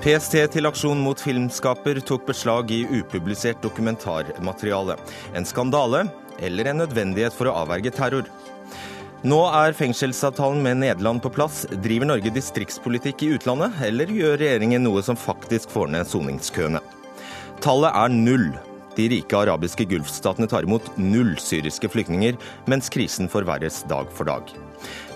PST til aksjon mot filmskaper tok beslag i upublisert dokumentarmateriale. En skandale eller en nødvendighet for å avverge terror. Nå er fengselsavtalen med Nederland på plass. Driver Norge distriktspolitikk i utlandet, eller gjør regjeringen noe som faktisk får ned soningskøene? Tallet er null. De rike arabiske gulfstatene tar imot null syriske flyktninger, mens krisen forverres dag for dag.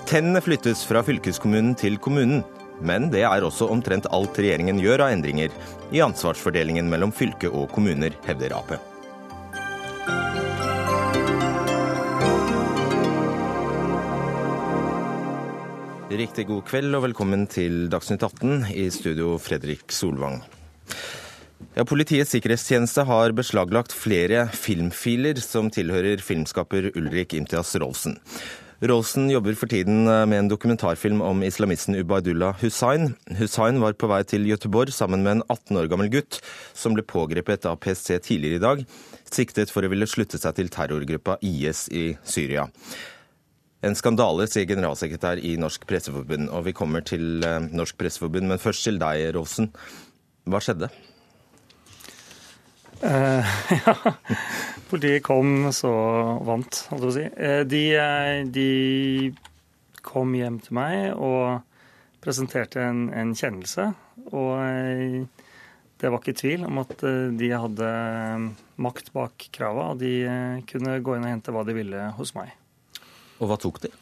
Tennene flyttes fra fylkeskommunen til kommunen. Men det er også omtrent alt regjeringen gjør av endringer i ansvarsfordelingen mellom fylke og kommuner, hevder Ap. Riktig god kveld og velkommen til Dagsnytt 18, i studio Fredrik Solvang. Ja, Politiets sikkerhetstjeneste har beslaglagt flere filmfiler som tilhører filmskaper Ulrik Imtias Rolsen. Rolsen jobber for tiden eh, med en dokumentarfilm om islamisten Ubaydullah Hussain. Hussain var på vei til Göteborg sammen med en 18 år gammel gutt, som ble pågrepet av PST tidligere i dag, siktet for å ville slutte seg til terrorgruppa IS i Syria. En skandale, sier generalsekretær i Norsk Presseforbund. Og vi kommer til eh, Norsk Presseforbund, men først til deg, Rolsen. Hva skjedde? Uh, ja. Politiet kom så vant, holdt jeg på å si. Uh, de, de, kom hjem til meg og presenterte en, en kjennelse. Og det var ikke tvil om at de hadde makt bak krava, og de kunne gå inn og hente hva de ville hos meg. Og hva tok de?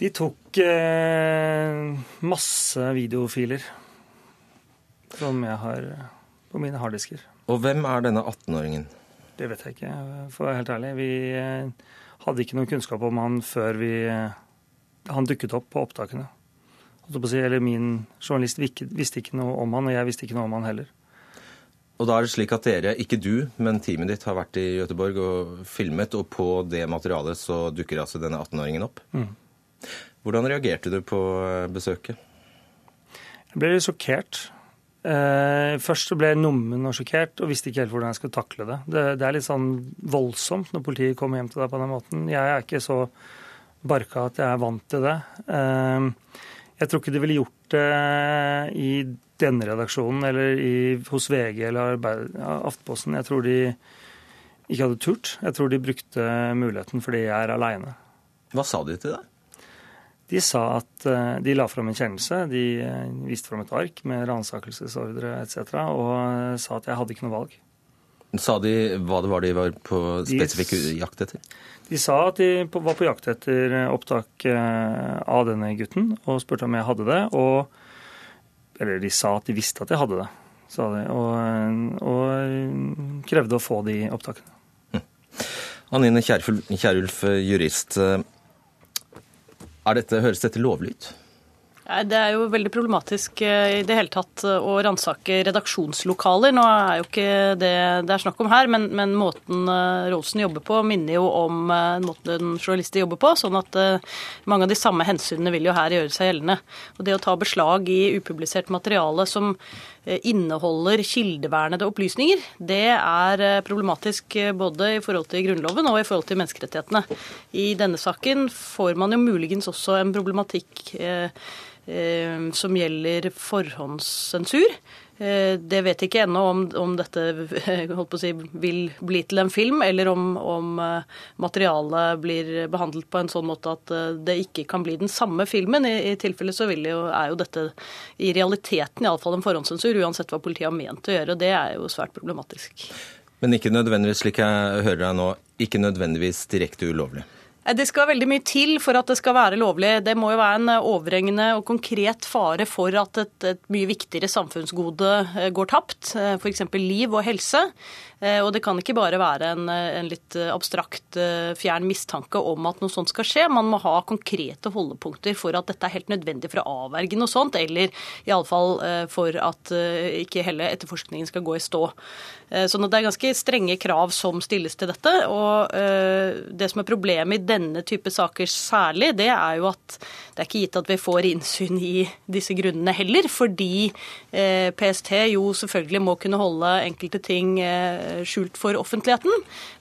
De tok masse videofiler som jeg har på mine harddisker. Og hvem er denne 18-åringen? Det vet jeg ikke, for å være helt ærlig. Vi eh, hadde ikke noen kunnskap om han før vi, eh, han dukket opp på opptakene. Eller min journalist visste ikke noe om han, og jeg visste ikke noe om han heller. Og da er det slik at dere, ikke du, men teamet ditt har vært i Gøteborg og filmet, og på det materialet så dukker altså denne 18-åringen opp. Mm. Hvordan reagerte du på eh, besøket? Jeg ble litt sjokkert. Eh, først så ble jeg nummen og sjokkert og visste ikke helt hvordan jeg skulle takle det. det. det. er litt sånn voldsomt når politiet kommer hjem til deg på den måten. Jeg er ikke så barka at jeg er vant til det. Eh, jeg tror ikke de ville gjort det i denne redaksjonen eller i, hos VG eller Aftenposten. Jeg tror de ikke hadde turt. Jeg tror de brukte muligheten fordi jeg er aleine. Hva sa de til deg? De sa at eh, de la fram en kjennelse. De eh, viste fram et ark med ransakelsesordre etc. og eh, sa at jeg hadde ikke noe valg. Sa de hva det var de var på spesifikk jakt etter? De sa at de var på jakt etter opptak av denne gutten, og spurte om jeg hadde det. Og, eller de sa at de visste at jeg hadde det, sa de, og, og krevde å få de opptakene. Hm. Anine Kjærulf, jurist. Dette, høres dette lovlig ut? Det er jo veldig problematisk eh, i det hele tatt eh, å ransake redaksjonslokaler. Nå er jo ikke det det er snakk om her, men, men måten eh, Rolsen jobber på, minner jo om måten journalister jobber på. Sånn at mange av de samme hensynene vil jo her gjøre seg gjeldende. Og det å ta beslag i upublisert materiale som inneholder kildevernede opplysninger, det er problematisk både i forhold til Grunnloven og i forhold til menneskerettighetene. I denne saken får man jo muligens også en problematikk Eh, som gjelder forhåndssensur. Eh, det vet ikke ennå om, om, dette si, vil bli til en film, eller om, om, eh, materialet blir behandlet på en sånn måte at det ikke kan bli den samme filmen. I, i tilfelle så jo, er jo dette i realiteten iallfall en forhåndssensur, uansett hva politiet har ment å gjøre. Det er jo svært problematisk. Men ikke nødvendigvis, slik jeg hører deg nå, ikke nødvendigvis direkte ulovlig? Eh, det skal veldig mye til for at det skal være lovlig. Det må jo være en eh, overhengende og konkret fare for at et, et mye viktigere samfunnsgode eh, går tapt, f.eks. liv og helse. Og det kan ikke bare være en, en, litt abstrakt, fjern mistanke om at noe sånt skal skje. Man må ha konkrete holdepunkter for at dette er helt nødvendig for å avverge noe sånt, eller iallfall for at ikke hele etterforskningen skal gå i stå. At det er ganske strenge krav som stilles til dette. Og det som er problemet i denne type saker særlig, det er jo at det er ikke gitt at vi får innsyn i disse grunnene heller, fordi eh, PST jo selvfølgelig må kunne holde enkelte ting eh, skjult for offentligheten.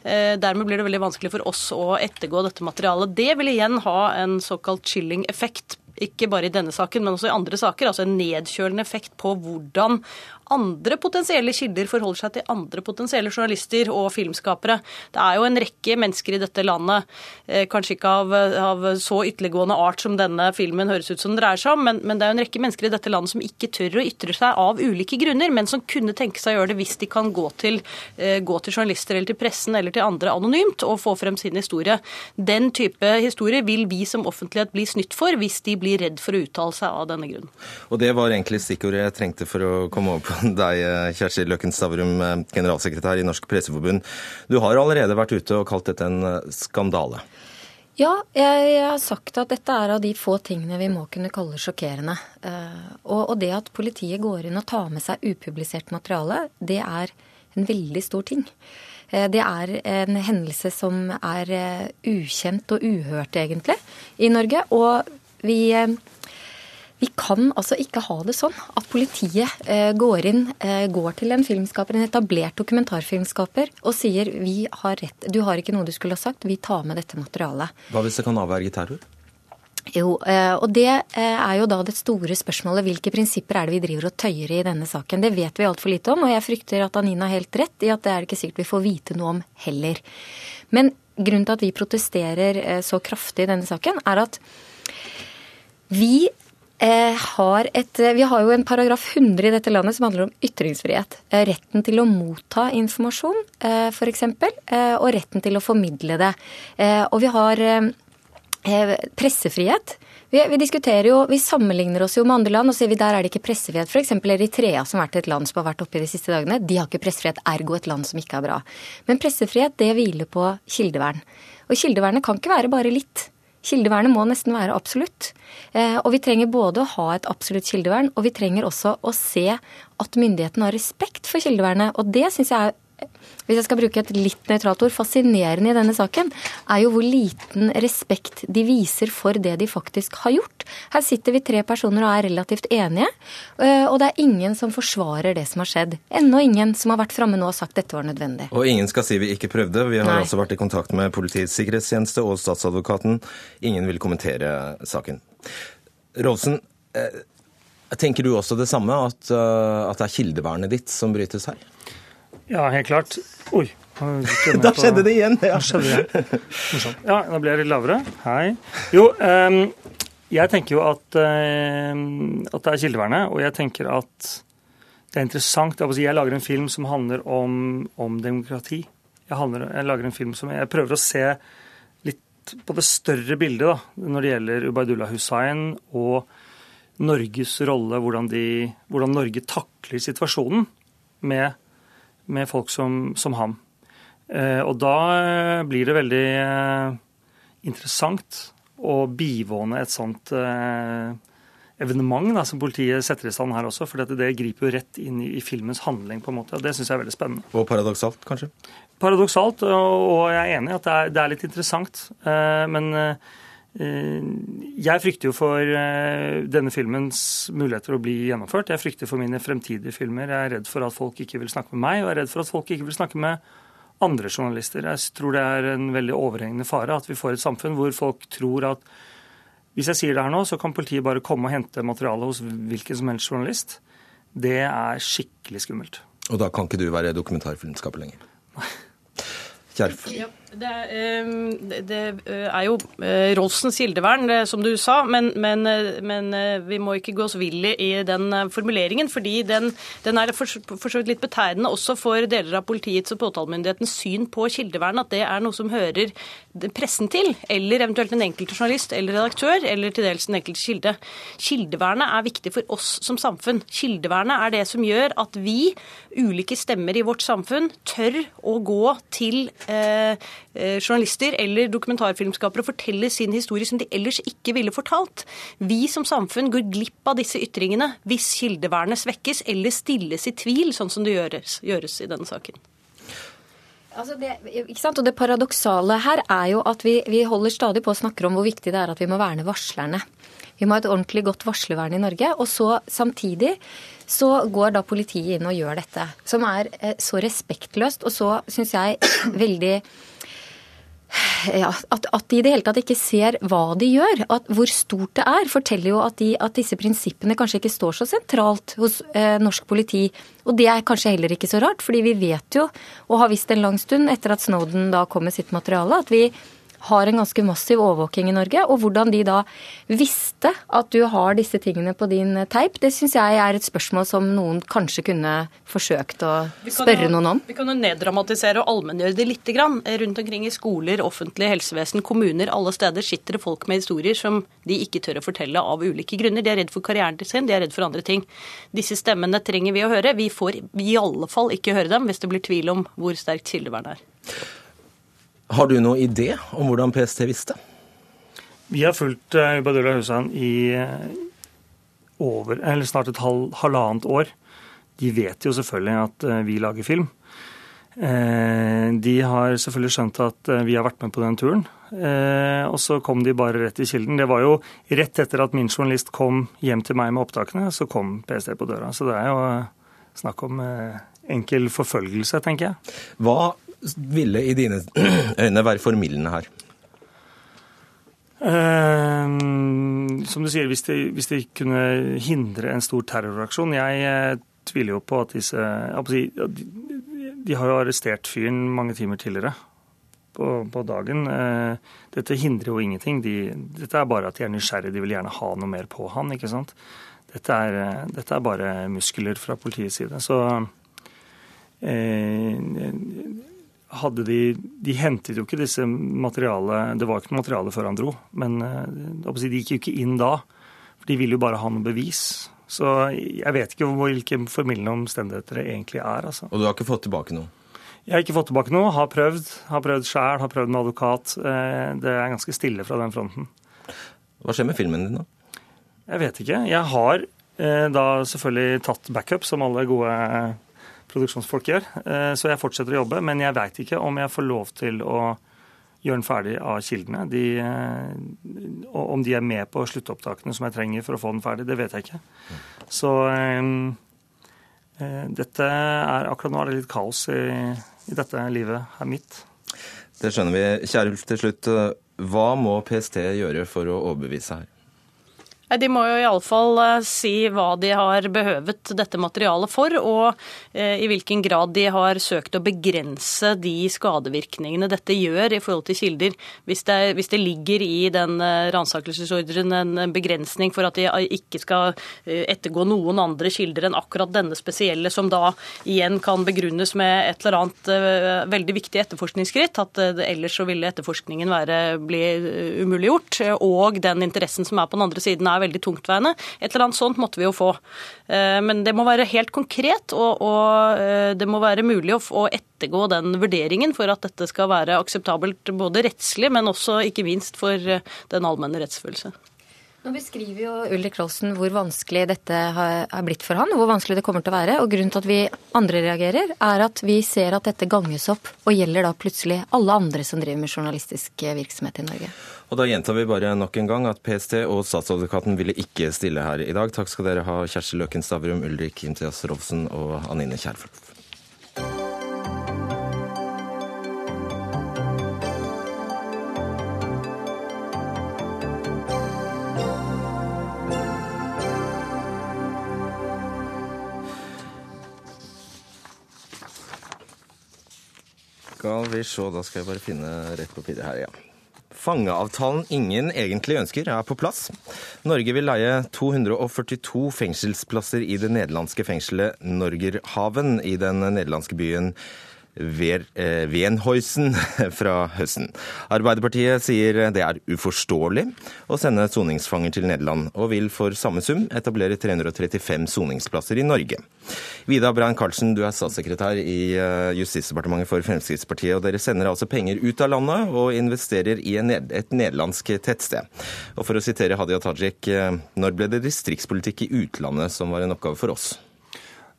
Eh, dermed blir det veldig vanskelig for oss å ettergå dette materialet. Det vil igjen ha en såkalt chilling effekt ikke bare i denne saken, men også i andre saker. Altså en nedkjølende effekt på hvordan andre potensielle kilder forholder seg til andre potensielle journalister og filmskapere. Det er jo en rekke mennesker i dette landet, eh, kanskje ikke av, av så ytterliggående art som denne filmen høres ut som den dreier seg om, men, men, det er jo en rekke mennesker i dette landet som ikke tør å ytre seg av ulike grunner, men som kunne tenke seg å gjøre det hvis de kan gå til, gå til journalister eller til pressen eller til andre anonymt og få frem sin historie. Den type historie vil vi som offentlighet bli snytt for hvis de blir redd for å uttale seg av denne grunn. Og Det var egentlig stikkordet jeg trengte for å komme over på deg, Kjersti Løkken Stavrum, generalsekretær i Norsk Presseforbund. Du har allerede vært ute og kalt dette en eh, skandale. Ja, jeg, har sagt at dette er av de få tingene vi må kunne kalle sjokkerende. Eh, og, det at politiet går inn og tar med seg upublisert materiale, det er en veldig stor ting. Eh, det er en hendelse som er eh, ukjent og uhørt, egentlig, i Norge. Og vi, eh, vi kan altså ikke ha det sånn at politiet går inn, går til en filmskaper, en etablert dokumentarfilmskaper, og sier vi har rett, du har ikke noe du skulle ha sagt, vi tar med dette materialet. Hva hvis det kan avverge terror? Jo, eh, og det eh, er jo da det store spørsmålet. Hvilke prinsipper er det vi driver og tøyer i denne saken? Det vet vi altfor lite om, og jeg frykter at Anina har helt rett i at det er det ikke sikkert vi får vite noe om heller. Men grunnen til at vi protesterer eh, så kraftig i denne saken, er at vi har, et, vi har jo en paragraf 100 i dette landet som handler om ytringsfrihet. Retten til å motta informasjon, f.eks., og retten til å formidle det. Og vi har Eh, pressefrihet. Vi, vi, diskuterer jo, vi sammenligner oss jo med andre land og sier vi der er det ikke pressefrihet. F.eks. Eritrea, som har vært et land som har vært oppe i de siste dagene. De har ikke pressefrihet, ergo et land som ikke er bra. Men pressefrihet det hviler på kildevern. Og kildevernet kan ikke være bare litt. Kildevernet må nesten være absolutt. Eh, og vi trenger både å ha et absolutt kildevern, og vi trenger også å se at myndighetene har respekt for kildevernet. Og det syns jeg er hvis jeg skal bruke et litt nøytralt ord, fascinerende i denne saken, er jo hvor liten respekt de viser for det de faktisk har gjort. Her sitter vi tre personer og er relativt enige, øh, og det er ingen som forsvarer det som har skjedd. Ennå ingen som har vært framme nå og sagt dette var nødvendig. Og ingen skal si vi ikke prøvde. Vi har Nei. altså vært i kontakt med Politiets sikkerhetstjeneste og statsadvokaten. Ingen vil kommentere saken. Rolfsen, eh, tenker du også det samme, at, øh, at det er kildevernet ditt som brytes her? Ja, helt klart. Oi. Da skjedde det igjen! Ja. skjedde det. Ja, da ble jeg litt lavere. Hei. Jo, jeg tenker jo at, at, det er kildevernet, og jeg tenker at det er interessant. Jeg lager en film som handler om, om demokrati. Jeg, handler, jeg, lager en film som Jeg prøver å se litt på det større bildet da, når det gjelder Ubaydullah Hussain og Norges rolle, hvordan, de, hvordan Norge takler situasjonen med med folk som, som ham. Eh, og da eh, blir det veldig eh, interessant å bivåne et sånt evenement da, som politiet setter i stand her også. For det, griper jo rett inn i, filmens handling, på en måte. og Det syns jeg er veldig spennende. Og paradoksalt, kanskje? Paradoksalt, og, jeg er enig i at det er, det er litt interessant. Men jeg frykter jo for eh, denne filmens muligheter å bli gjennomført. Jeg frykter for mine fremtidige filmer. Jeg er redd for at folk ikke vil snakke med meg, og jeg er redd for at folk ikke vil snakke med andre journalister. Jeg tror det er en veldig overhengende fare at vi får et samfunn hvor folk tror at hvis jeg sier det her nå, så kan politiet bare komme og hente materiale hos hvilken som helst journalist. Det er skikkelig skummelt. Og da kan ikke du være dokumentarfilmskaper lenger? Nei. Kjerf? Ja. Det, ehm, det, eh, er jo eh, Rolfsens kildevern, som du sa, men, men, eh, men, vi må ikke gå oss vill i den formuleringen. fordi den, den er for, så vidt litt betegnende også for deler av politiets og påtalemyndighetens syn på kildevern, at det er noe som hører pressen til, eller eventuelt en enkelte journalist eller redaktør, eller til dels den enkelte kilde. Kildevernet er viktig for oss som samfunn. Kildevernet er det som gjør at vi, ulike stemmer i vårt samfunn, tør å gå til eh, Eh, journalister eller dokumentarfilmskapere forteller sin historie som de ellers ikke ville fortalt. Vi som samfunn går glipp av disse ytringene hvis kildevernet svekkes eller stilles i tvil, sånn som det gjøres, gjøres i denne saken. Altså det, ikke sant? Og det paradoksale her er jo at vi, vi holder stadig på å snakke om hvor viktig det er at vi må verne varslerne. Vi må ha et ordentlig godt varslervern i Norge. Og så samtidig så går da politiet inn og gjør dette. Som er eh, så respektløst og så, syns jeg, veldig ja, at, at, de i det hele tatt ikke ser hva de gjør, at hvor stort det er, forteller jo at, de, at disse prinsippene kanskje ikke står så sentralt hos eh, norsk politi. Og det er kanskje heller ikke så rart, fordi vi vet jo, og har visst en lang stund etter at Snowden da kom med sitt materiale, at vi har en ganske massiv overvåking i Norge. Og hvordan de da visste at du har disse tingene på din teip, det syns jeg er et spørsmål som noen kanskje kunne forsøkt å spørre jo, noen om. Vi kan jo neddramatisere og allmenngjøre det lite grann. Rundt omkring i skoler, offentlig helsevesen, kommuner, alle steder sitter det folk med historier som de ikke tør å fortelle av ulike grunner. De er redd for karrieren sin, de er redd for andre ting. Disse stemmene trenger vi å høre. Vi får i alle fall ikke høre dem hvis det blir tvil om hvor sterkt kildevern er. Har du noen idé om hvordan PST visste? Vi har fulgt Ubadullah Hussein i uh, over, eller snart et halv, halvannet år. De vet jo selvfølgelig at uh, vi lager film. De har selvfølgelig skjønt at vi har vært med på den turen. Og så kom de bare rett i kilden. Det var jo rett etter at min journalist kom hjem til meg med opptakene, så kom PST på døra. Så det er jo snakk om enkel forfølgelse, tenker jeg. Hva ville i dine øyne være formildende her? Uh, som du sier, hvis de, hvis de, kunne hindre en stor terroraksjon Jeg uh, tviler jo på at disse de, de, har jo arrestert fyren mange timer tidligere på, på dagen. Uh, dette hindrer jo ingenting. De, dette er bare at de er nysgjerrige. De vil gjerne ha noe mer på han. ikke sant? Dette er, eh, dette er bare muskler fra politiets side. Så hadde de De hentet jo ikke disse materialet Det var ikke noe materiale før han dro, men eh, de gikk jo ikke inn da. For de ville jo bare ha noe bevis. Så jeg vet ikke hvilke formildende omstendigheter det egentlig er. Altså. Og du har ikke fått tilbake noe? Jeg har ikke fått tilbake noe. Har prøvd. Har prøvd sjæl, har prøvd med advokat. Eh, det er ganske stille fra den fronten. Hva skjer med filmen din, da? Jeg vet ikke. Jeg har eh, da selvfølgelig tatt backup, som alle gode produksjonsfolk gjør. Eh, så jeg fortsetter å jobbe, men jeg veit ikke om jeg får lov til å gjøre den ferdig av kildene. De, eh, og om de er med på sluttopptakene som jeg trenger for å få den ferdig, det vet jeg ikke. Så um, dette er, akkurat nå er det litt kaos i, i dette livet her mitt. Det skjønner vi. Kjære Ulf, til slutt. Hva må PST gjøre for å overbevise her? De må jo iallfall eh, si hva de har behøvet dette materialet for, og eh, i hvilken grad de har søkt å begrense de skadevirkningene dette gjør i forhold til kilder. Hvis det, hvis det ligger i den eh, ransakelsesordren en begrensning for at de ikke skal ettergå noen andre kilder enn akkurat denne spesielle, som da igjen kan begrunnes med et eller annet veldig viktig etterforskningsskritt, at ellers så ville etterforskningen være, bli umuliggjort, og den interessen som er på den andre siden er er veldig tungtveiende. Et eller annet sånt måtte vi jo få. Eh, men det må være helt konkret, og, og eh, det må være mulig å, å ettergå den vurderingen for at dette skal være akseptabelt både rettslig, men også ikke minst for eh, den allmenne rettsfølelse. Nå beskriver jo Ulrik Rolsen hvor vanskelig dette har blitt for han, og hvor vanskelig det kommer til å være. Og grunnen til at vi andre reagerer, er at vi ser at dette ganges opp og gjelder da plutselig alle andre som driver med journalistisk virksomhet i Norge. Og Da gjentar vi bare nok en gang at PST og statsadvokaten ville ikke stille her i dag. Takk skal dere ha, Kjersti Løken Stavrum, Ulrik Imtias Rolfsen og Anine Kjærfolk. Skal vi se, da skal jeg bare finne rett papir her, ja. Fangeavtalen ingen egentlig ønsker, er på plass. Norge vil leie 242 fengselsplasser i det nederlandske fengselet Norgerhaven i den nederlandske byen Venhuisen eh, fra høsten. Arbeiderpartiet sier det er uforståelig å sende soningsfanger til Nederland, og vil for samme sum etablere 335 soningsplasser i Norge. Vidar Brein Karlsen, du er statssekretær i eh, Justisdepartementet for Fremskrittspartiet, og dere sender altså penger ut av landet og investerer i et nederlandsk tettsted. Og for å sitere Hadia Tajik, eh, når ble det distriktspolitikk i utlandet som var en oppgave for oss?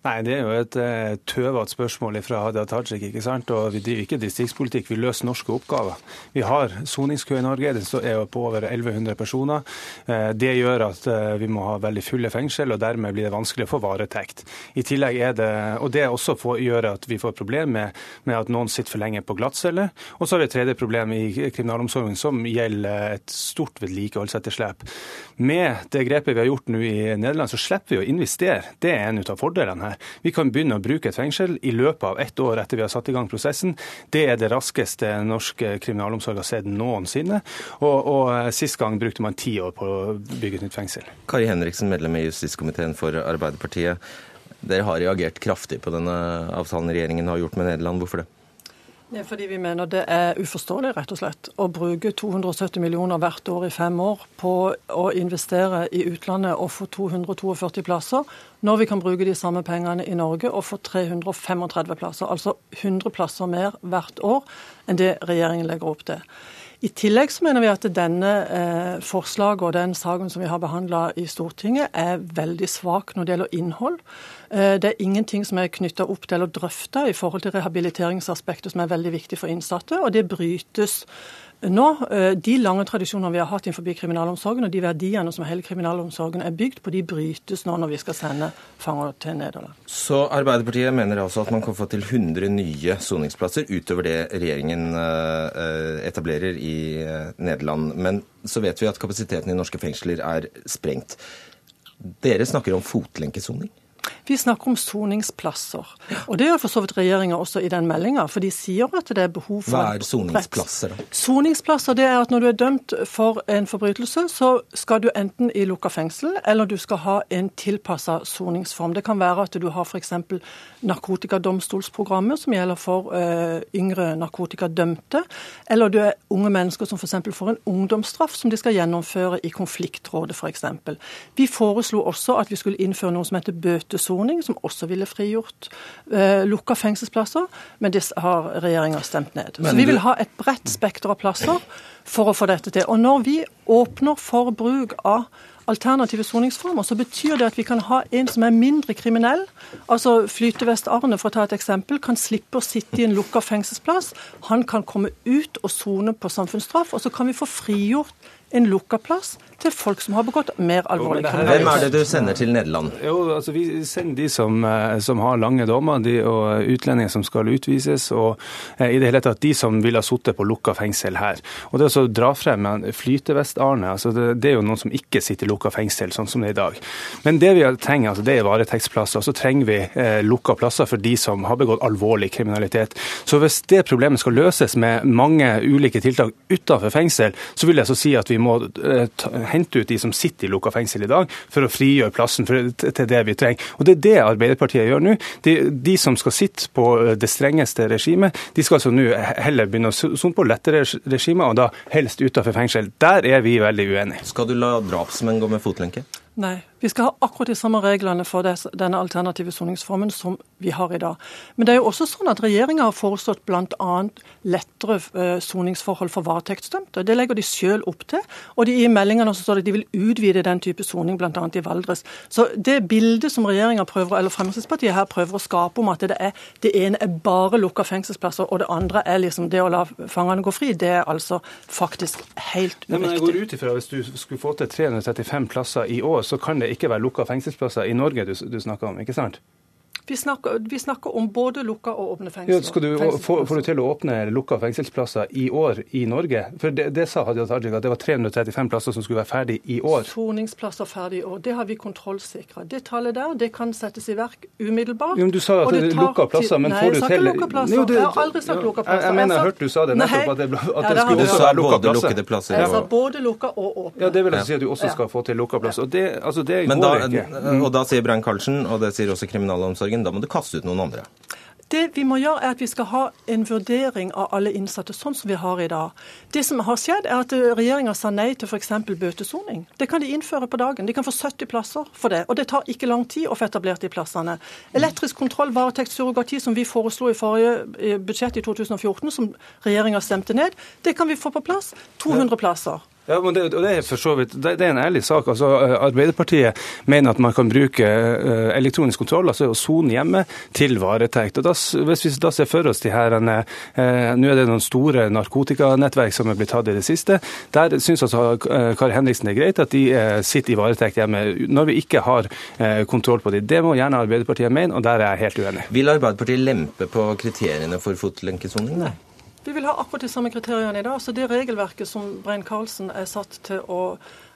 Nei, Det er jo et uh, tøvete spørsmål fra Hadia Tajik. ikke sant? Og Vi driver ikke distriktspolitikk, vi løser norske oppgaver. Vi har soningskø i Norge, den er på over 1100 personer. Uh, det gjør at uh, vi må ha veldig fulle fengsel, og dermed blir det vanskelig å få varetekt. I tillegg er det, Og det også får, gjør at vi får problemer med, med, at noen sitter for lenge på glattcelle. Og så har vi et tredje problem i kriminalomsorgen som gjelder et stort vedlikeholdsetterslep. Med det grepet vi har gjort nå i Nederland, så slipper vi å investere. Det er en av fordelene her. Vi kan begynne å bruke et fengsel i løpet av ett år etter vi har satt i gang prosessen. Det er det raskeste norsk kriminalomsorg har sett noensinne. Og, og eh, sist gang brukte man ti år på å bygge et nytt fengsel. Kari Henriksen, medlem i justiskomiteen for Arbeiderpartiet. Dere har reagert kraftig på denne avtalen regjeringen har gjort med Nederland. Hvorfor det? Det er fordi vi mener det er uforståelig rett og slett, å bruke 270 millioner hvert år i fem år på å investere i utlandet og få 242 plasser, når vi kan bruke de samme pengene i Norge og få 335 plasser. Altså 100 plasser mer hvert år enn det regjeringen legger opp til. I tillegg så mener vi at denne eh, forslaget og den saken som vi har behandla i Stortinget, er veldig svak når det gjelder innhold. Eh, det er ingenting som er knytta opp til eller drøfta i forhold til rehabiliteringsaspektet, som er veldig viktig for innsatte, og det brytes nå, eh, De lange tradisjonene vi har hatt innenfor kriminalomsorgen, og de verdiene som hele kriminalomsorgen er bygd på, de brytes nå når vi skal sende fanger til Nederland. Så Arbeiderpartiet mener altså at man kan få til 100 nye soningsplasser utover det regjeringen eh, etablerer i Nederland. Men så vet vi at kapasiteten i norske fengsler er sprengt. Dere snakker om fotlenkesoning? Vi snakker om soningsplasser. Og Det gjør for så vidt regjeringa også i den meldinga, for de sier at det er behov for Hva er soningsplasser, da? Soningsplasser det er at når du er dømt for en forbrytelse, så skal du enten i lukka fengsel, eller du skal ha en tilpassa soningsform. Det kan være at du har f.eks. narkotikadomstolsprogrammet, som gjelder for uh, yngre narkotikadømte, eller du er unge mennesker som f.eks. får en ungdomsstraff som de skal gjennomføre i konfliktrådet f.eks. Vi foreslo også at vi skulle innføre noe som heter bøte utesoning, som også ville frigjort eh, lukka fengselsplasser, men det har regjeringa stemt ned. Men Så vi vil ha et bredt spekter av plasser for å få dette til. Og når vi åpner for bruk av alternative soningsformer, så betyr det at vi kan ha en som er mindre kriminell. Altså Flytevest Arne, for å ta et eksempel, kan slippe å sitte i en lukka fengselsplass. Han kan komme ut og sone på samfunnsstraff, og så kan vi få frigjort en lukka plass til folk som har begått mer alvorlig kriminalitet. Hvem er det du sender til Nederland? Jo, altså Vi sender de som, eh, som har lange dommer, de og utlendinger som skal utvises, og eh, i det hele tatt de som ville ha sittet på lukka fengsel her. Og det å dra frem Flytevest-Arne, altså det, det, er jo noen som ikke sitter i lukka fengsel, sånn som det er i dag. Men det vi trenger, altså det er varetektsplasser. Så trenger vi eh, lukka plasser for de som har begått alvorlig kriminalitet. Så hvis det problemet skal løses med mange ulike tiltak utenfor fengsel, så vil jeg så si at vi må eh, hente ut de som sitter i lukka fengsel i dag, for å frigjøre plassen for, til det vi trenger. Og Det er det Arbeiderpartiet gjør nå. De, de, som skal sitte på eh, det strengeste regimet, de skal altså nå heller begynne å sone på lettere regimer, og da helst utenfor fengsel. Der er vi veldig uenige. Skal du la drapsmenn gå med fotlenke? Nei. Vi skal ha akkurat de samme reglene for denne alternative soningsformen som vi har i dag. Men det er jo også sånn at regjeringa har foreslått bl.a. lettere eh, soningsforhold for varetektsdømte. Det legger de sjøl opp til. Og de, i meldingene også står det at de vil utvide den type soning bl.a. i Valdres. Så det bildet som regjeringa prøver, eller Fremskrittspartiet her prøver å skape om at det, er, det ene er bare lukka fengselsplasser, og det andre er liksom det å la fangene gå fri, det er altså faktisk helt uriktig. men jeg går ut ifra Hvis du skulle få til 335 plasser i år, så kan det ikke være lukka fengselsplasser i Norge du, du snakker om, ikke sant? Vi snakker, vi snakker, om både lukka og åpne fengsler. Ja, skal du få, får du til å åpne lukka fengselsplasser i år i Norge? For Det, det sa Hadia Tajik at det var 335 plasser som skulle være ferdig i år. Soningsplasser ferdig i år. Det har vi kontrollsikra. Det tallet der det kan settes i verk umiddelbart. Jo, du sa at det er lukka plasser, men nei, får du til Nei, jeg sa ikke lukka plasser. Jo, det, jeg har aldri sagt lukka plasser. Jeg, jeg mener jeg hørte du sa det nettopp, at det, at det skulle også være lukka plasser. plasser. Jeg sa både lukka og åpne. Ja, Det vil jeg si at du også skal få til lukka plasser. Og det, altså, det går da, ikke. Og da sier Brann Karlsen, og det sier også kriminalomsorgen, da må du kaste ut noen noen andre. Det vi må gjøre, er at vi skal ha en vurdering av alle innsatte, sånn som vi har i dag. Det som har skjedd, er at regjeringa sa nei til f.eks. bøtesoning. Det kan de innføre på dagen. De kan få 70 plasser for det. Og det tar ikke lang tid å få etablert de plassene. Elektrisk kontroll, varetekt, surrogati, som vi foreslo i forrige budsjett i 2014, som regjeringa stemte ned, det kan vi få på plass. 200 plasser. Ja, men det, og det er for så vidt det, det er en ærlig sak. Altså, Arbeiderpartiet mener at man kan bruke uh, elektronisk kontroll, altså å sone hjemme, til varetekt. Og da, Hvis vi da ser for oss de her uh, Nå er det noen store narkotikanettverk som er blitt tatt i det siste. Der syns altså uh, Kari Henriksen det er greit at de sitter i varetekt hjemme, når vi ikke har kontroll på dem. Det må gjerne Arbeiderpartiet mene, og der er jeg helt uenig. Vil Arbeiderpartiet lempe på kriteriene for fotlenkesoning? Nei. Vi vil ha akkurat de samme kriteriene i dag. Så det regelverket som Brein Karlsen er satt til å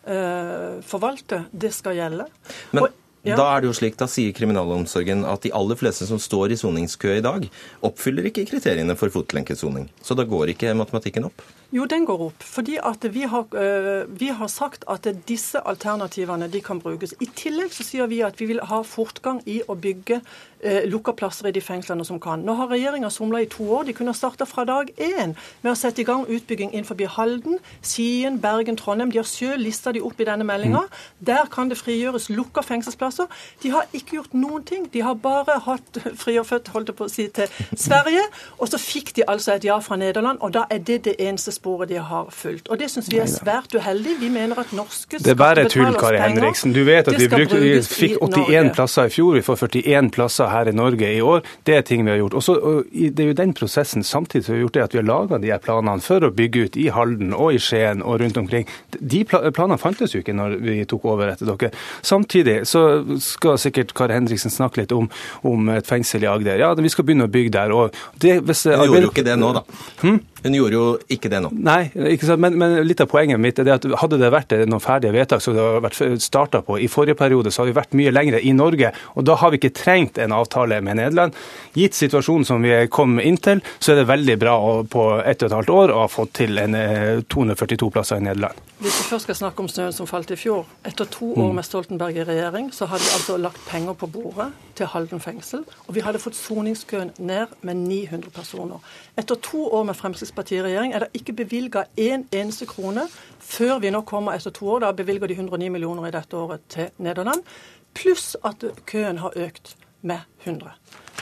eh, forvalte, det skal gjelde. Men... Og ja. Da er det jo slik, da sier kriminalomsorgen at de aller fleste som står i soningskø i dag, oppfyller ikke kriteriene for fotlenkesoning. Så da går ikke matematikken opp? Jo, den går opp. Fordi at vi har, øh, vi har, sagt at disse alternativene de kan brukes. I tillegg så sier vi at vi vil ha fortgang i å bygge øh, lukka plasser i de fengslene som kan. Nå har regjeringa somla i to år. De kunne starta fra dag én med å sette i gang utbygging innenfor Halden, Skien, Bergen, Trondheim. De har sjøl lista de opp i denne meldinga. Mm. Der kan det frigjøres lukka fengselsplasser. De har ikke gjort noen ting. De har bare hatt fri og født, holdt jeg på å si, til Sverige. Og så fikk de altså et ja fra Nederland, og da er det det eneste sporet de har fulgt. Og Det syns vi er svært uheldig. Vi mener at norske Det er bare tull, Kari Henriksen. Du vet at vi, brukte, vi fikk 81 plasser i fjor, vi får 41 plasser her i Norge i år. Det er ting vi har gjort. Også, og det er jo den prosessen samtidig som vi har gjort det at vi har laga de her planene for å bygge ut i Halden og i Skien og rundt omkring. De planene fantes jo ikke når vi tok over etter dere. Samtidig så skal sikkert Kari Henriksen snakke litt om, om et fengsel i Agder. Ja, vi skal begynne å bygge der. og det, hvis, Hun gjorde jo ikke det nå, da. Hm? Hun gjorde jo ikke det nå. Nei, men, men, litt av poenget mitt er at hadde det vært noen ferdige vedtak som det har vært starta på i forrige periode, så har vi vært mye lengre i Norge. Og da har vi ikke trengt en avtale med Nederland. Gitt situasjonen som vi kom inn til, så er det veldig bra å, på ett og et halvt år å ha fått til en 242 eh, plasser i Nederland. Hvis vi først skal snakke om snøen som falt i fjor. Etter to år mm. med Stoltenberg i regjering, så hadde vi altså lagt penger på bordet til Halden fengsel. Og vi hadde fått soningskøen ned med 900 personer. Etter to år med Fremskrittspartiet i regjering er det ikke bevilga én en eneste krone før vi nå kommer etter to år. Da bevilger de 109 millioner i dette året til Nederland. Pluss at køen har økt med 100.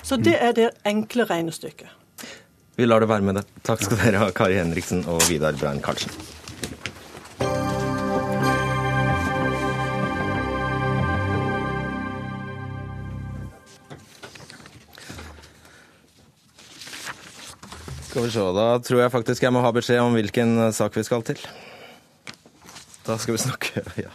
Så det er det enkle regnestykket. Vi lar det være med det. Takk skal dere ha, Kari Henriksen og Vidar Brein Karlsen. Skal vi se, Da tror jeg faktisk jeg må ha beskjed om hvilken sak vi skal til. Da skal vi snakke ja.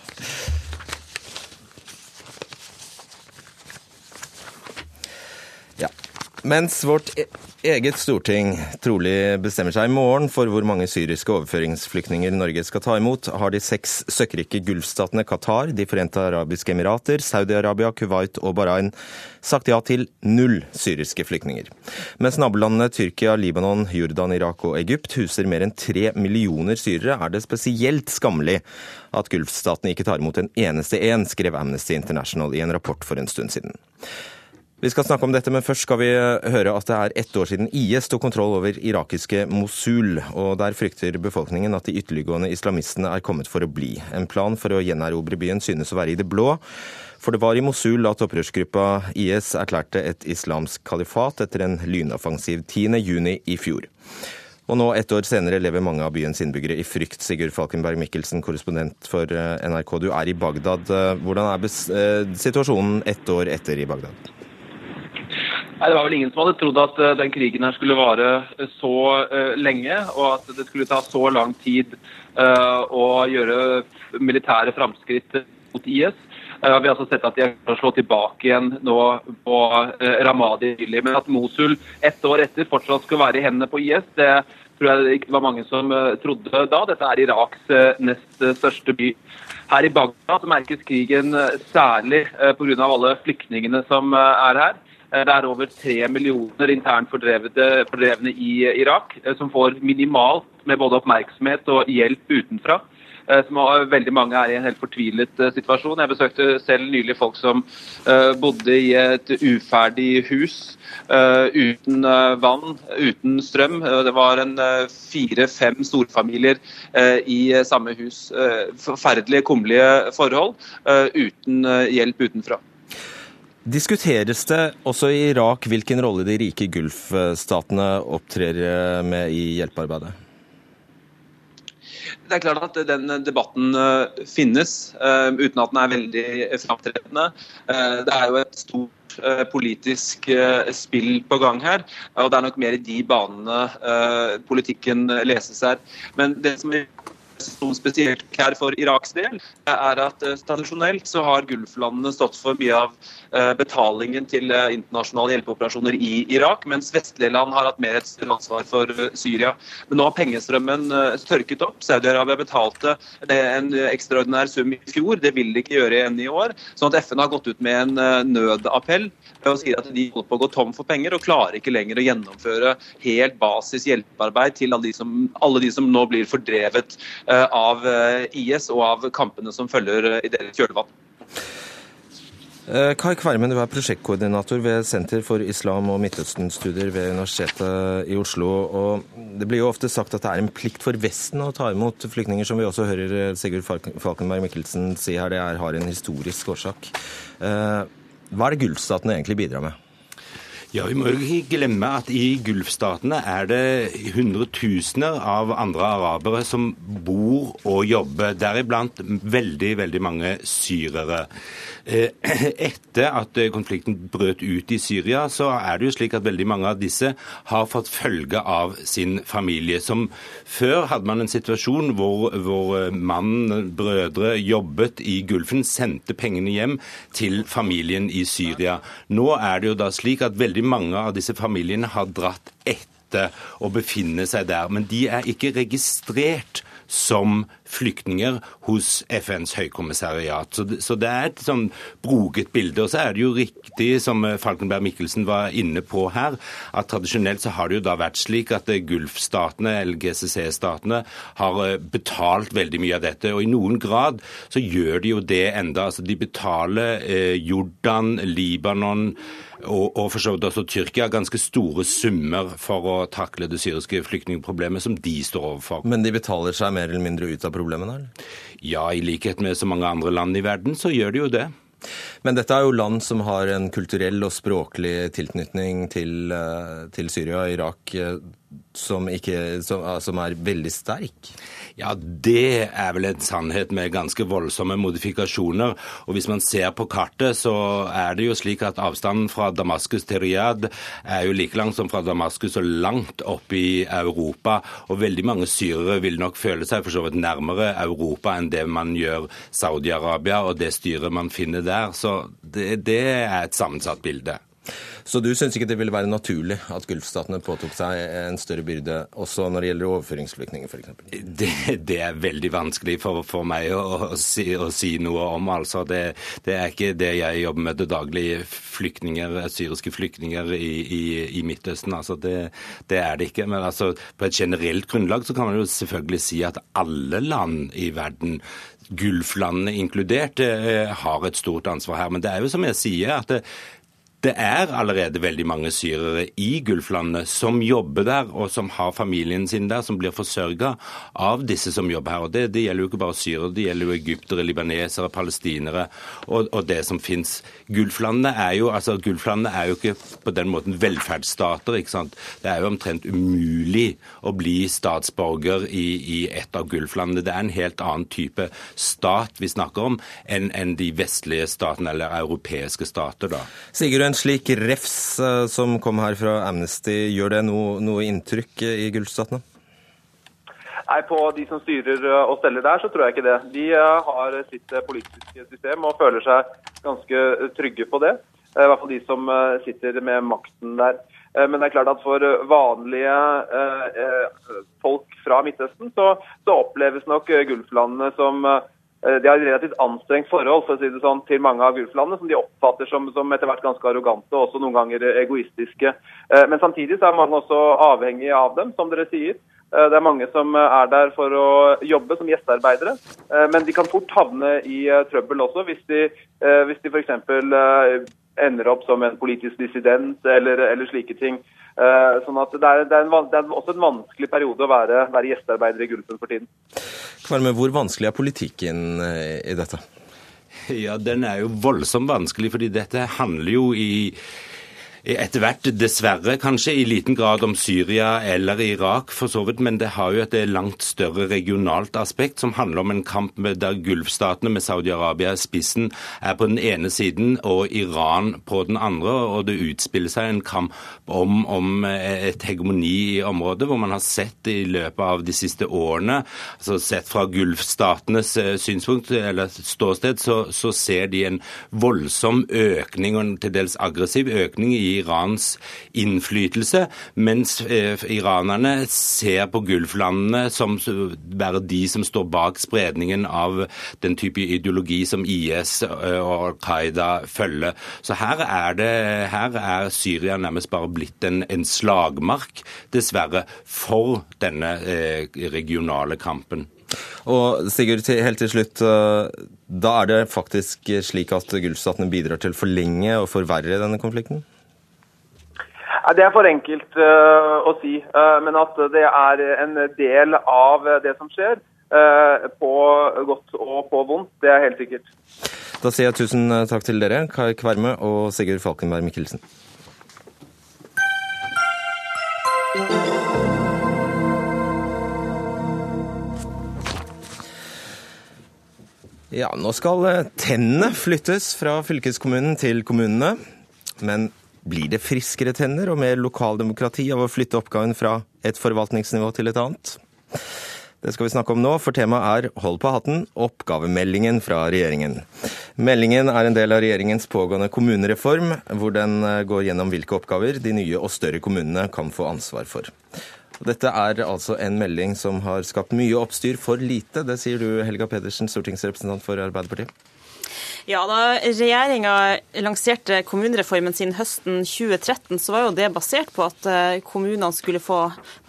Mens vårt e- eget storting trolig bestemmer seg i morgen for hvor mange syriske overføringsflyktninger Norge skal ta imot, har de seks søkkrike gulfstatene Qatar, De forente arabiske emirater, Saudi-Arabia, Kuwait og Bahrain sagt ja til null syriske flyktninger. Mens nabolandene Tyrkia, Libanon, Jordan, Irak og Egypt huser mer enn tre millioner syrere, er det spesielt skammelig at gulfstatene ikke tar imot en eneste en, skrev Amnesty International i en rapport for en stund siden. Vi skal snakke om dette, men først skal vi eh, høre at det er ett år siden IS tok kontroll over irakiske Mosul. og Der frykter befolkningen at de ytterliggående islamistene er kommet for å bli. En plan for å gjenerobre byen synes å være i det blå. For det var i Mosul at opprørsgruppa IS erklærte et islamsk kalifat etter en lynoffensiv 10.6 i fjor. Og nå, ett år senere, lever mange av byens innbyggere i frykt. Sigurd Falkenberg Mikkelsen, korrespondent for eh, NRK, du er i Bagdad. Hvordan er situasjonen ett år etter i Bagdad? Nei, Det var vel ingen som hadde trodd at uh, den krigen her skulle vare uh, så uh, lenge, og at det skulle ta så lang tid å gjøre militære framskritt mot IS. Vi har altså sett at de har slått tilbake igjen nå på Ramadi nylig. Men at Mosul ett år etter fortsatt skulle være i hendene på IS, det tror jeg ikke var mange som trodde da. Dette er Iraks nest største by. Her i Bagdad merkes krigen særlig pga. alle flyktningene som er her. Eh, det er over tre millioner internt fordrevne i Irak, eh, som får minimalt med både oppmerksomhet og hjelp utenfra. Som har, veldig mange er i en helt fortvilet situasjon. Jeg besøkte selv nylig folk som bodde i et uferdig hus uten vann, uten strøm. Det var fire-fem storfamilier i samme hus. Forferdelige, kummerlige forhold uten hjelp utenfra. Diskuteres det også i Irak hvilken rolle de rike Gulf-statene opptrer med i hjelpearbeidet? Det er klart at den debatten finnes, uten at den er veldig framtredende. Det er jo et stort politisk spill på gang her, og det er nok mer i de banene politikken leses her. Men det som er som spesielt her for Iraks del, er at uh, tradisjonelt så har Gulflandene stått for mye av uh, betalingen til uh, internasjonale hjelpeoperasjoner i Irak, mens vestlige land har hatt mer et større ansvar for Syria. Men nå har pengestrømmen tørket opp. Saudi-Arabia betalte en ekstraordinær sum i fjor, det vil de ikke gjøre igjen i år. sånn at FN har gått ut med en nødappell og sier at de holder på å gå tom for penger og klarer ikke lenger å gjennomføre helt basis hjelpearbeid til alle de som, alle de som nå blir fordrevet Eh, av eh, IS og av kampene som følger eh, i deres kjølvann. Kai Kvermen, du er prosjektkoordinator ved Senter for islam- og Midtøsten-studier ved Universitetet i Oslo. og Det blir jo ofte sagt at det er en plikt for Vesten å ta imot flyktninger, som vi også hører Sigurd Falkenberg Mikkelsen si her. Det har en historisk årsak. Hva er det Gulfstatene egentlig bidrar med? Ja, Vi må jo ikke glemme at i Gulfstatene er det hundretusener av andre arabere som bor og jobber, deriblant veldig, veldig mange syrere. Eh, etter at konflikten brøt ut i Syria, så er det jo slik at veldig mange av disse har fått følge av sin familie. Som før hadde man en situasjon hvor, hvor mannen, brødre, jobbet i Gulfen, sendte pengene hjem til familien i Syria. Nå er det jo da slik at veldig mange av disse familiene har dratt etter å befinne seg der. Men de er ikke registrert som flyktninger hos FNs høykommissariat. Så det, er et sånn broget bilde. Og så er det jo riktig, som Falkenberg Mikkelsen var inne på her, at tradisjonelt så har det jo da vært slik at Gulfstatene, eller GCC-statene, har eh, betalt veldig mye av dette. Og i noen grad så gjør de jo det enda. Altså de betaler eh, Jordan, Libanon, og, og for så vidt også Tyrkia ganske store summer for å takle det syriske flyktningproblemet som de står overfor. Men de betaler seg mer eller mindre ut av problemene? Eller? Ja, i likhet med så mange andre land i verden, så gjør de jo det. Men dette er jo land som har en kulturell og språklig tilknytning til, eh, til Syria og Irak eh, som, ikke, som, som er veldig sterk? Ja, det er vel en sannhet med ganske voldsomme modifikasjoner. Og hvis man ser på kartet, så er det jo slik at avstanden fra Damaskus til Riyadh er jo like lang som fra Damaskus og langt opp i Europa. Og veldig mange syrere vil nok føle seg for så vidt nærmere Europa enn det man gjør Saudi-Arabia og det styret man finner der. Så det, det er et sammensatt bilde. Så du syns ikke det ville være naturlig at Gulfstatene påtok seg en større byrde også når det gjelder overføringsflyktninger f.eks.? Det, det er veldig vanskelig for, for meg å, å, si, å, si, noe om. altså. Det, det, er ikke det jeg jobber med til daglig. Flyktninger, syriske flyktninger i, i, i Midtøsten. altså det, det, er det ikke. Men altså, på et generelt grunnlag så kan man jo selvfølgelig si at alle land i verden Gulflandene inkludert, eh, har et stort ansvar her. Men det er jo som jeg sier, at det, er allerede veldig mange syrere i Gulflandene som jobber der, og som har familien sin der, som blir forsørga av disse som jobber her. Og det, det, gjelder jo ikke bare syrere, det gjelder jo egyptere, libanesere, palestinere og, og det som fins. Gulflandene er jo altså Gulflandene er jo ikke på den måten velferdsstater. ikke sant? Det er jo omtrent umulig å bli statsborger i, i et av Gulflandene. Det er en helt annen type stat vi snakker om enn en de vestlige statene eller europeiske stater. da. Sigurd, en slik refs eh, som kom her fra Amnesty, gjør det noe, noe inntrykk i Gullstatene? Nei, På de som styrer eh, og steller der, så tror jeg ikke det. De eh, har sitt politiske system og føler seg ganske trygge på det. I hvert fall de som sitter med makten der. Men det er klart at for vanlige folk fra Midtøsten, så, så oppleves nok Gulflandene som Eh, de har et relativt anstrengt forhold for å si det sånn, til mange av Gulflandene, som de oppfatter som, som etter hvert ganske arrogante og også noen ganger egoistiske. Eh, men samtidig så er mange også avhengig av dem, som dere sier. Eh, det er mange som er der for å jobbe som gjestearbeidere, men de kan fort havne i trøbbel også hvis de, hvis de f.eks. ender opp som en politisk dissident eller, eller slike ting. Sånn at det er, det, er en, det er, også en vanskelig periode å være, være gjestearbeider i Gulfen for tiden. Kvarme, hvor vanskelig er politikken eh, i dette? Ja, Den er jo voldsomt vanskelig, fordi dette handler jo i etter hvert, dessverre, kanskje i liten grad om Syria eller Irak, for så vidt, men det har jo et langt større regionalt aspekt, som handler om en kamp der Gulfstatene med Saudi-Arabia i spissen er på den ene siden og Iran på den andre. Og det utspiller seg en kamp om, om et hegemoni i området, hvor man har sett i løpet av de siste årene, altså sett fra Gulfstatenes eh, synspunkt eller ståsted, så, så ser de en voldsom økning, og en til dels aggressiv økning, i Irans innflytelse, mens eh, iranerne ser på Gulflandene som være de som står bak spredningen av den type ideologi som IS eh, og Al Qaida følger. Så her er, det, her er Syria nærmest bare blitt en, en slagmark, dessverre, for denne eh, regionale kampen. Og Sigurd, helt til slutt. Da er det faktisk slik at Gulfstatene bidrar til å forlenge og forverre denne konflikten? Det er for enkelt uh, å si, uh, men at det er en del av det som skjer. Uh, på godt og på vondt, det er helt sikkert. Da sier jeg tusen takk til dere, Kai Kverme og Sigurd Falkenberg Mikkelsen. Ja, nå skal tennene flyttes fra fylkeskommunen til kommunene. Men blir det friskere tenner og mer lokaldemokrati av å flytte oppgaven fra et forvaltningsnivå til et annet? Det skal vi snakke om nå, for temaet er Hold på hatten oppgavemeldingen fra regjeringen. Meldingen er en del av regjeringens pågående kommunereform, hvor den eh, går gjennom hvilke oppgaver de nye og større kommunene kan få ansvar for. Dette er altså en melding som har skapt mye oppstyr for lite. Det sier du, Helga Pedersen, stortingsrepresentant for Arbeiderpartiet. Ja, Da regjeringa lanserte kommunereformen sin høsten 2013, så var jo det basert på at eh, kommunene skulle få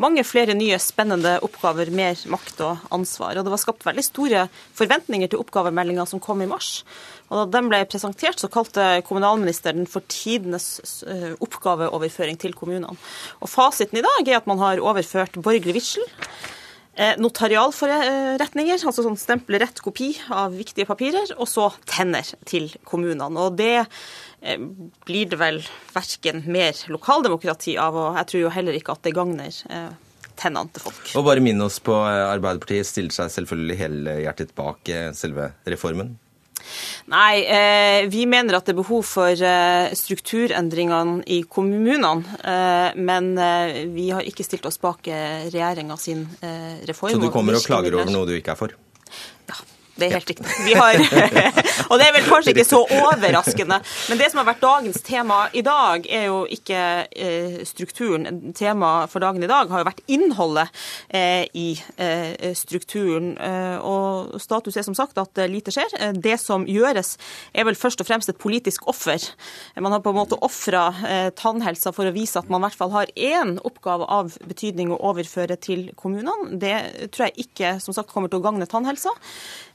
mange flere nye spennende oppgaver, mer makt og ansvar. Og Det var skapt veldig store forventninger til oppgavemeldinga som kom i mars. Og Da den ble presentert, så kalte kommunalministeren for tidenes eh, oppgaveoverføring til kommunene. Og Fasiten i dag er at man har overført borgerlig vigsel Eh, notarialforretninger, altså sånn stemplerett kopi av viktige papirer, og så tenner til kommunene. Og det eh, blir det vel verken mer lokaldemokrati av, og jeg tror jo heller ikke at det gagner eh, tennene til folk. Og bare minn oss på Arbeiderpartiet stiller seg selvfølgelig helhjertet bak selve reformen. Nei, eh, vi mener at det er behov for eh, strukturendringene i kommunene. Eh, men vi har ikke stilt oss bak regjeringa sin reform. Så du kommer og klager over noe du ikke er for? Det er helt riktig. Vi har, og det er vel kanskje ikke så overraskende. Men det som har vært dagens tema i dag, er jo ikke eh, strukturen. Tema for dagen i dag har jo vært innholdet eh, i eh, strukturen. Og status er som sagt at lite skjer. Det som gjøres, er vel først og fremst et politisk offer. Man har på en måte ofra tannhelsa for å vise at man i hvert fall har én oppgave av betydning å overføre til kommunene. Det tror jeg ikke som sagt kommer til å gagne tannhelsa.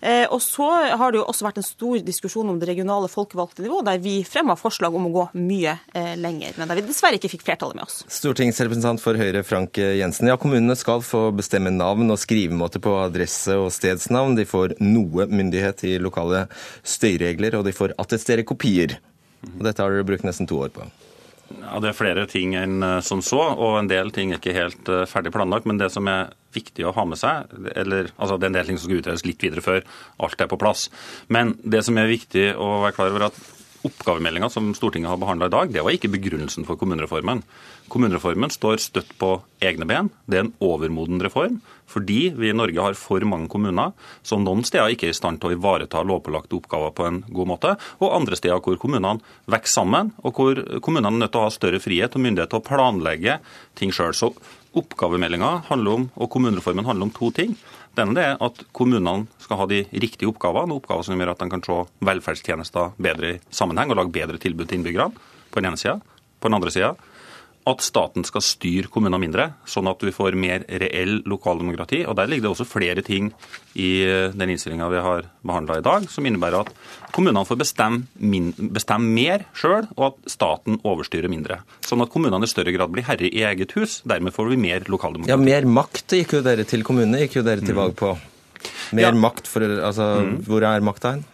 Eh, og så har det jo også vært en stor diskusjon om det regionale folkevalgte nivå, der vi fremma forslag om å gå mye eh, lenger, men der vi dessverre ikke fikk flertallet med oss. Stortingsrepresentant for Høyre Frank Jensen. Ja, kommunene skal få bestemme navn og skrivemåte på adresse og stedsnavn. De får noe myndighet i lokale støyregler, og de får attestere kopier. Og dette har dere brukt nesten to år på. Ja, Det er flere ting enn eh, som så, og en del ting er ikke helt eh, ferdig planlagt. Men det som er viktig å ha med seg, eller altså det er en del ting som skal utredes litt videre før alt er på plass. Men det som er viktig å være klar over, at Oppgavemeldinga som Stortinget har behandla i dag, det var ikke begrunnelsen for kommunereformen. Kommunereformen står støtt på egne ben. Det er en overmoden reform. Fordi vi i Norge har for mange kommuner som noen steder ikke er i stand til å ivareta lovpålagte oppgaver på en god måte, og andre steder hvor kommunene vokser sammen, og hvor kommunene er nødt til å ha større frihet og myndighet til å planlegge ting sjøl. Så oppgavemeldinga og kommunereformen handler om to ting. Det ene er at kommunene skal ha de riktige oppgavene, oppgaver som gjør at de kan se velferdstjenester bedre i sammenheng og lage bedre tilbud til innbyggerne, på den ene sida. På den andre sida at staten skal styre kommunene mindre, sånn at vi får mer reell lokaldemokrati. Og Der ligger det også flere ting i eh, den innstillinga vi har behandla i dag, som innebærer at kommunene får bestemme, bestemme mer sjøl, og at staten overstyrer mindre. Sånn at kommunene i større grad blir herre i eget hus. Dermed får vi mer lokaldemokrati. Ja, Mer makt gikk jo dere til kommunene, gikk jo dere til valg på. Mer ja. makt for Altså, mm. hvor er makta hen?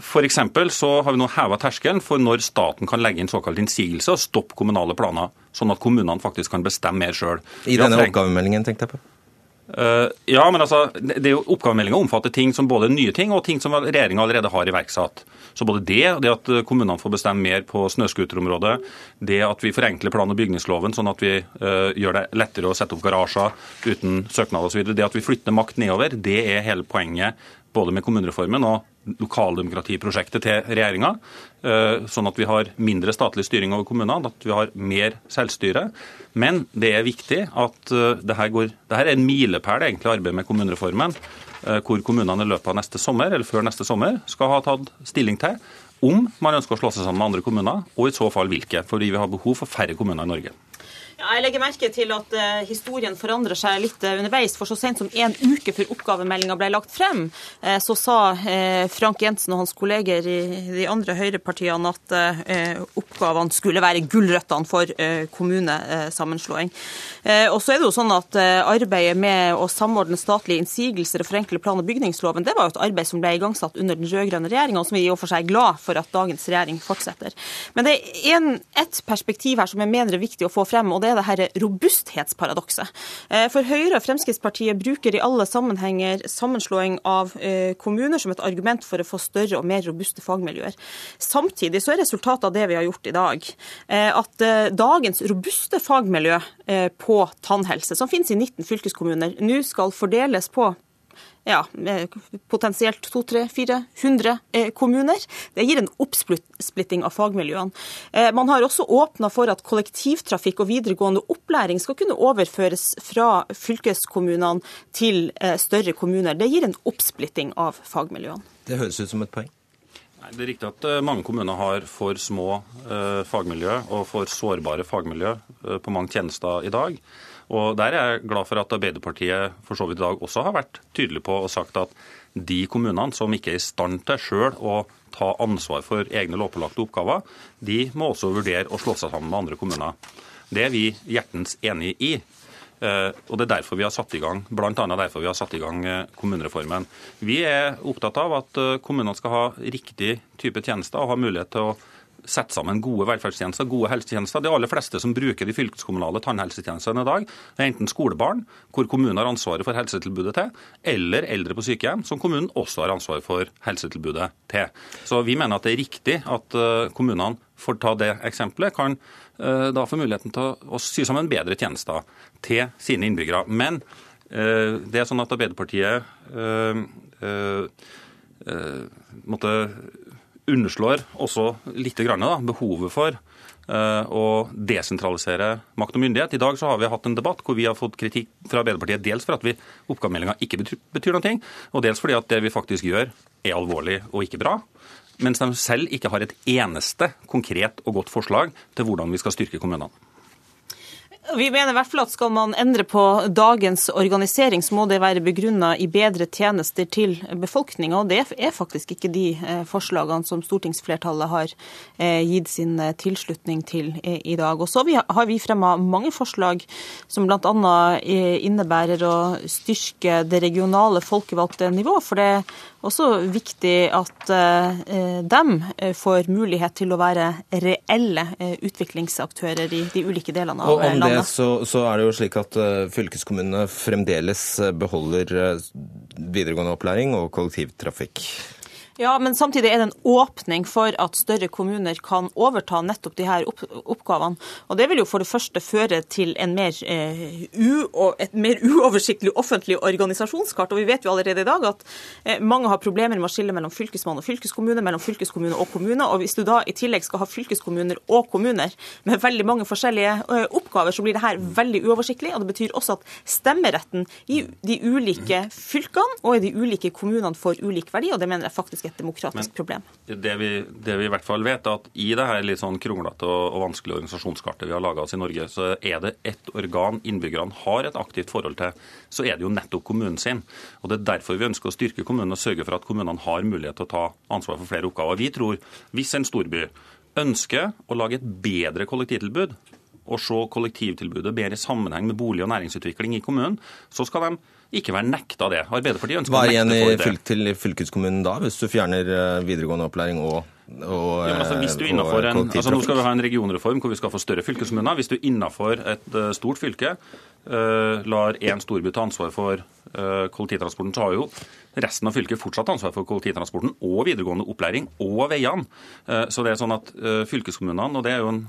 For så har vi nå heva terskelen for når staten kan legge inn såkalt innsigelse og stoppe kommunale planer, sånn at kommunene faktisk kan bestemme mer sjøl. I denne oppgavemeldingen, tenkte jeg på. Uh, ja, men altså, det er jo Oppgavemeldinga omfatter ting som både nye ting og ting som regjeringa allerede har iverksatt. Så både det, det at kommunene får bestemme mer på snøscooterområdet, det at vi forenkler plan- og bygningsloven sånn at vi uh, gjør det lettere å sette opp garasjer uten søknad osv., det at vi flytter makt nedover, det er hele poenget både med kommunereformen og lokaldemokratiprosjektet til regjeringa. Eh, sånn at vi har mindre statlig styring over kommunene, at vi har mer selvstyre. Men det er viktig at eh, det her, går, det her er en milepæl egentlig arbeidet med kommunereformen. Eh, hvor kommunene i løpet av neste sommer, eller før neste sommer skal ha tatt stilling til om man ønsker å slå seg sammen med andre kommuner, og i så fall hvilke. Fordi vi har behov for færre kommuner i Norge. Ja, jeg legger merke til at uh, historien forandrer seg litt uh, underveis. For så sent som en uke før oppgavemeldinga ble lagt frem, uh, så sa Frank Jensen og hans kolleger i de andre høyrepartiene at oppgavene skulle være gulrøttene for kommunesammenslåing. Og så er det jo sånn at Arbeidet med å samordne statlige innsigelser og forenkle plan- og bygningsloven det var jo et arbeid som ble igangsatt under den rød-grønne regjeringa, og som vi i og for seg er glad for at dagens regjering fortsetter. Men det er en, et perspektiv her som jeg mener er viktig å få frem. og det det er det her robusthetsparadokset. Eh, for Høyre og Fremskrittspartiet bruker i alle sammenhenger sammenslåing av eh, kommuner som et argument for å få større og mer robuste fagmiljøer. Samtidig så er resultatet av det vi har gjort i dag, eh, at dagens robuste fagmiljø på tannhelse, som finnes i 19 fylkeskommuner, nå skal fordeles på ja, potensielt 200-400 eh, kommuner. Det gir en oppsplitting av fagmiljøene. Eh, man har også åpna for at kollektivtrafikk og videregående opplæring skal kunne overføres fra fylkeskommunene til eh, større kommuner. Det gir en oppsplitting av fagmiljøene. Det høres ut som et poeng. Nei, det er riktig at mange kommuner har for små eh, fagmiljø og for sårbare fagmiljø eh, på mange tjenester i dag. Og Der er jeg glad for at Arbeiderpartiet for så vidt i dag også har vært tydelig på og sagt at de kommunene som ikke er i stand til sjøl å ta ansvar for egne lovpålagte oppgaver, de må også vurdere å slå seg sammen med andre kommuner. Det er vi hjertens enig i. Eh, og Det er derfor vi har satt i gang, blant annet derfor vi har satt i gang eh, kommunereformen. Vi er opptatt av at eh, kommunene skal ha riktig type tjenester og ha mulighet til å sette sammen gode velferdstjenester, gode helsetjenester. De aller fleste som bruker de fylkeskommunale tannhelsetjenestene i dag, er enten skolebarn, hvor kommunen har ansvaret for helsetilbudet til, eller eldre på sykehjem, som kommunen også har ansvaret for helsetilbudet til. Så vi mener at det er riktig at eh, kommunene, for å ta det eksempelet, kan eh, da få muligheten til å sy sammen bedre tjenester til sine innbyggere. Men eh, det er sånn at Arbeiderpartiet måtte underslår også litt grann, da, behovet for uh, å desentralisere makt og myndighet. I dag så har vi hatt en debatt hvor vi har fått kritikk fra Arbeiderpartiet dels for at vi oppgavemeldinga ikke betyr, betyr noe, og dels fordi at det vi faktisk gjør, er alvorlig og ikke bra. Mens de selv ikke har et eneste konkret og godt forslag til hvordan vi skal styrke kommunene. Vi mener i hvert fall at skal man endre på dagens organisering, så må det være begrunna i bedre tjenester til befolkninga. Og det er faktisk ikke de eh, forslagene som stortingsflertallet har eh, gitt sin eh, tilslutning til i dag. Og så har vi fremma mange forslag som bl.a. innebærer å styrke det regionale folkevalgte nivå. For det er også viktig at de får mulighet til å være reelle utviklingsaktører i de ulike delene av landet så, så, er det jo slik at uh, fylkeskommunene fremdeles eh, beholder videregående opplæring og kollektivtrafikk. Ja, men samtidig er det en åpning for at større kommuner kan overta nettopp de her oppgavene. Og Det vil jo for det første føre til mer, eh, et mer uoversiktlig offentlig organisasjonskart. Og vi vet jo allerede i dag at eh, mange har problemer med å skille mellom fylkesmann og fylkeskommune, mellom fylkeskommune og kommune. Og hvis du da i tillegg skal ha fylkeskommuner og kommuner med veldig mange forskjellige eh, oppgaver, så blir det her veldig uoversiktlig. Og det betyr også at stemmeretten i de ulike fylkene og i de ulike kommunene får ulik verdi, og det mener jeg faktisk et demokratisk Men, problem. Det vi, det vi, i hvert fall vet, er at i det her litt sånn kronglete og, og vanskelige organisasjonskartet vi har laga oss i Norge, så er det ett organ innbyggerne har et aktivt forhold til, så er det jo nettopp kommunen sin. Og Det er derfor vi ønsker å styrke kommunen og sørge for at kommunene har mulighet til å ta ansvar for flere oppgaver. Vi tror hvis en storby ønsker å lage et bedre kollektivtilbud, og se kollektivtilbudet bedre i sammenheng med bolig- og næringsutvikling i kommunen, så skal de ikke være nekta det. Arbeiderpartiet ønsker Hva å er igjen i fylk, til fylkeskommunen da, hvis du fjerner eh, videregående opplæring og, og, Ja, altså, hvis du eh, innenfor en, altså Nå skal vi ha en regionreform hvor vi skal få større fylkeskommuner. Hvis du innenfor et eh, stort fylke uh, lar én storby ta ansvar for uh, kollektivtransporten, så har jo resten av fylket fortsatt ansvar for kollektivtransporten og videregående opplæring og veiene. Uh, Så det er sånn at fylkeskommunene, og det er jo en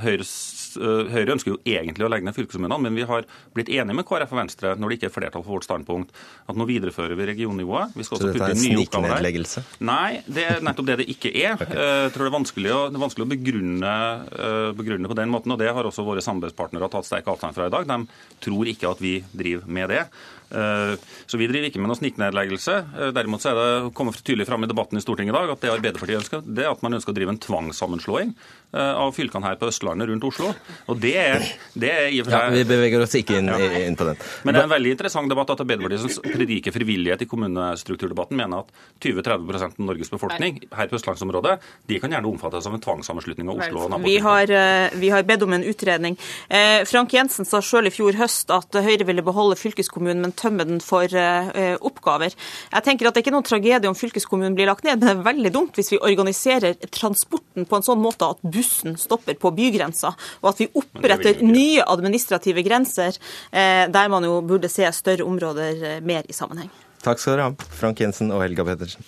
Høyres, eh, Høyre ønsker jo egentlig å legge ned fylkeskommunene, men vi har blitt enige med KrF og Venstre når det ikke er flertall for vårt standpunkt, at nå viderefører vi regionnivået. Vi skal Så også putte inn nye oppgaver der. Nei, det er nettopp det det ikke er. Eh, Jeg tror det er vanskelig å, det er vanskelig å begrunne, eh, begrunne på den måten, og det har også våre samarbeidspartnere tatt sterk avstand fra i dag. De tror ikke at vi driver med det. Eh, Så vi driver ikke med noen sniknedleggelse. Eh, Derimot så er det kommet tydelig fram i debatten i Stortinget i dag at det Arbeiderpartiet ønsker, det er at man ønsker å drive en tvangssammenslåing eh, av fylkene her på Østlandet rundt Oslo. Og det er, det er i og for Ja, vi beveger oss ikke inn, inn på den. men det er en veldig interessant debatt at Arbeiderpartiet som prediker frivillighet i kommunestrukturdebatten, mener at 20-30 av Norges befolkning her på østlandsområdet de kan gjerne omfattes av en tvangssammenslutning av Oslo og Vi har, eh, vi har bedt om en utredning. Eh, Frank Jensen sa selv i fjor høst at Høyre ville beholde fylkeskommunen, men tømme den for eh, oppgaver. Jeg tenker at Det er ikke noen tragedie om fylkeskommunen blir lagt ned, men det er veldig dumt hvis vi organiserer transporten på en sånn måte at bussen stopper på bygrensa, og at vi oppretter nye administrative grenser eh, der man jo burde se større områder eh, mer i sammenheng. Takk skal dere ha, Frank Jensen og Helga Pettersen.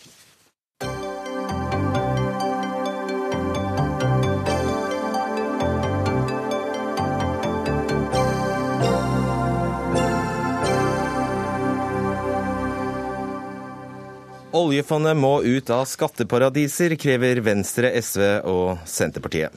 Oljefondet må ut av skatteparadiser, krever Venstre, SV og Senterpartiet.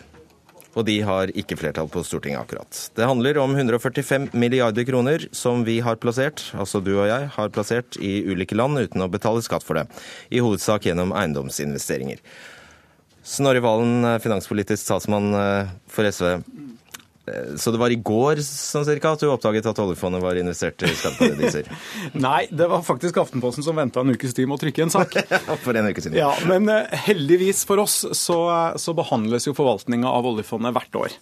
Og de har ikke flertall på Stortinget akkurat. Det handler om 145 milliarder kroner som vi har plassert, altså du og jeg, har plassert i ulike land uten å betale skatt for det. I hovedsak gjennom eiendomsinvesteringer. Snorre Valen, finanspolitisk statsmann eh, for SV. Eh, Så det var i går sånn cirka, at du oppdaget at oljefondet var investert i skatteparadiser? Nei, det var faktisk Aftenposten som venta en ukes tid med å trykke en sak. for en uke siden. Ja, Men eh, heldigvis for oss så, så behandles jo forvaltninga av oljefondet hvert år.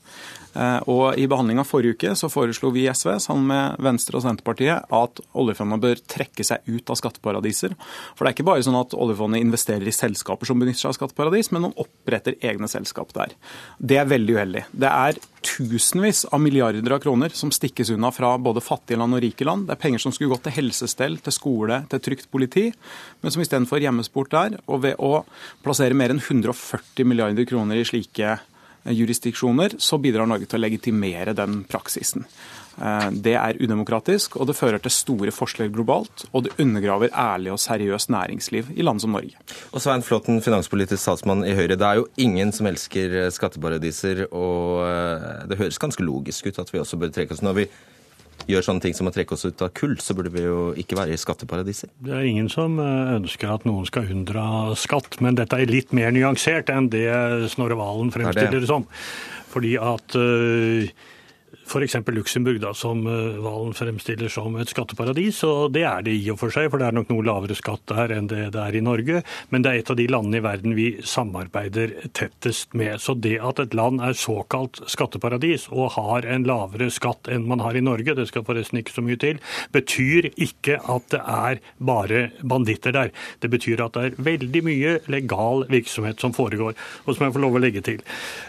Eh, Og I behandlinga forrige uke så foreslo vi i SV sammen med Venstre og Senterpartiet at oljefondet bør trekke seg ut av skatteparadiser. For det er ikke bare sånn at oljefondet investerer i selskaper som benytter seg av skatteparadis, men man oppretter egne selskap der. Det er veldig uheldig. Det er tusenvis av milliarder av kroner som stikkes unna fra både fattige land og rike land. Det er penger som skulle gått til helsestell, til skole, til trygt politi, men som istedenfor gjemmes bort der. Og ved å plassere mer enn 140 milliarder kroner i slike jurisdiksjoner, så bidrar Norge til å legitimere den praksisen. Eh, Det er udemokratisk, og det fører til store forskjeller globalt. Og det undergraver ærlig og seriøst næringsliv i land som Norge. Og Svein Flåtten, finanspolitisk statsmann i Høyre. Det er jo ingen som elsker eh, skatteparadiser, og eh, det høres ganske logisk ut at vi også bør trekke oss Når vi gjør sånne ting som å trekke oss ut av kull, så burde vi jo ikke være i skatteparadiser. Det er ingen som eh, ønsker at noen skal unndra skatt, men dette er litt mer nyansert enn det Snorre Valen fremstiller det som. Fordi at F.eks. Luxembourg, da, som eh, Valen fremstiller som et skatteparadis. og Det er det i og for seg, for det er nok noe lavere skatt der enn det det er i Norge. Men det er et av de landene i verden vi samarbeider tettest med. Så det at et land er såkalt skatteparadis og har en lavere skatt enn man har i Norge, det skal forresten ikke så mye til, betyr ikke at det er bare banditter der. Det betyr at det er veldig mye legal virksomhet som foregår. Og som jeg får lov å legge til.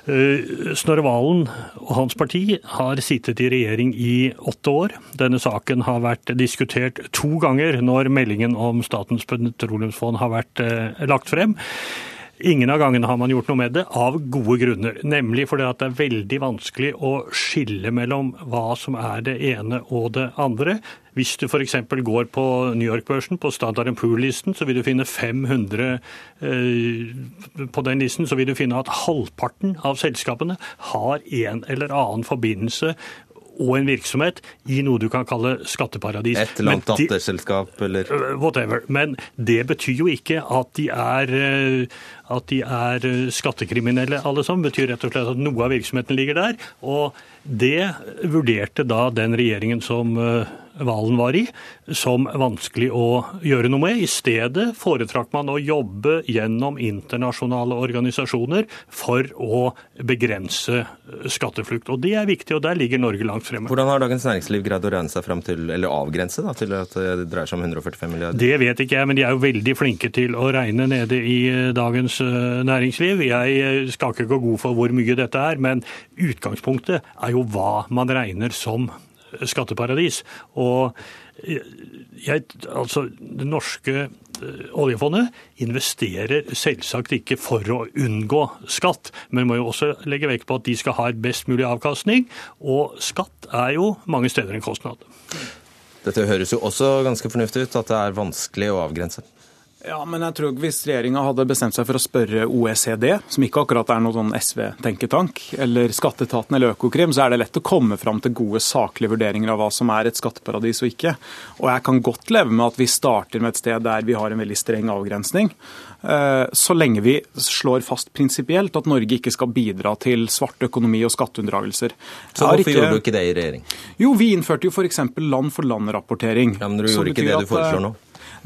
eh, Snorre Valen og hans parti har sittet i regjering i åtte år. Denne saken har vært diskutert to ganger når meldingen om Statens petroleumsfond har vært eh, lagt frem. Ingen av gangene har man gjort noe med det, av gode grunner. Nemlig fordi det er veldig vanskelig å skille mellom hva som er det ene og det andre. Hvis du f.eks. går på New York-børsen, på Standard Poor-listen, så vil du finne 500 eh, på den listen, så vil du finne at halvparten av selskapene har en eller annen forbindelse og en virksomhet i noe du kan kalle skatteparadis. Et eller annet datterselskap eller Uh, Whatever. Men det betyr jo ikke at de er, uh, at de er skattekriminelle alle sammen. Betyr rett og slett at noe av virksomheten ligger der. Og det vurderte da den regjeringen som Valen var i, som vanskelig å gjøre noe med. I stedet foretrakk man å jobbe gjennom internasjonale organisasjoner for å begrense skatteflukt. Og det er viktig, og der ligger Norge langt fremme. Hvordan har Dagens Næringsliv greid å regne seg frem til, eller avgrense da, til at det dreier seg om 145 milliarder? Det vet ikke jeg, men de er jo veldig flinke til å regne nede i Dagens Næringsliv. Jeg skal ikke gå god for hvor mye dette er, men utgangspunktet er jo hva man regner som skatteparadis. Og jeg, altså, det norske eh, oljefondet investerer selvsagt ikke for å unngå skatt, men må jo også legge vekt på at de skal ha et best mulig avkastning. Og skatt er jo mange steder en kostnad. Dette høres jo også ganske fornuftig ut, at det er vanskelig å avgrense. Ja, men jeg tror Hvis regjeringa hadde bestemt seg for å spørre OECD, som ikke akkurat er noen sånn SV-tenketank, eller Skatteetaten eller Økokrim, så er det lett å komme fram til gode saklige vurderinger av hva som er et skatteparadis og ikke. Og jeg kan godt leve med at vi starter med et sted der vi har en veldig streng avgrensning. Eh, så lenge vi slår fast prinsipielt at Norge ikke skal bidra til svart økonomi og skatteunndragelser. Så hvorfor ikke... gjorde du ikke det i regjering? Jo, vi innførte jo f.eks. land-for-land-rapportering. Ja, Men du gjorde ikke det du foreslår nå?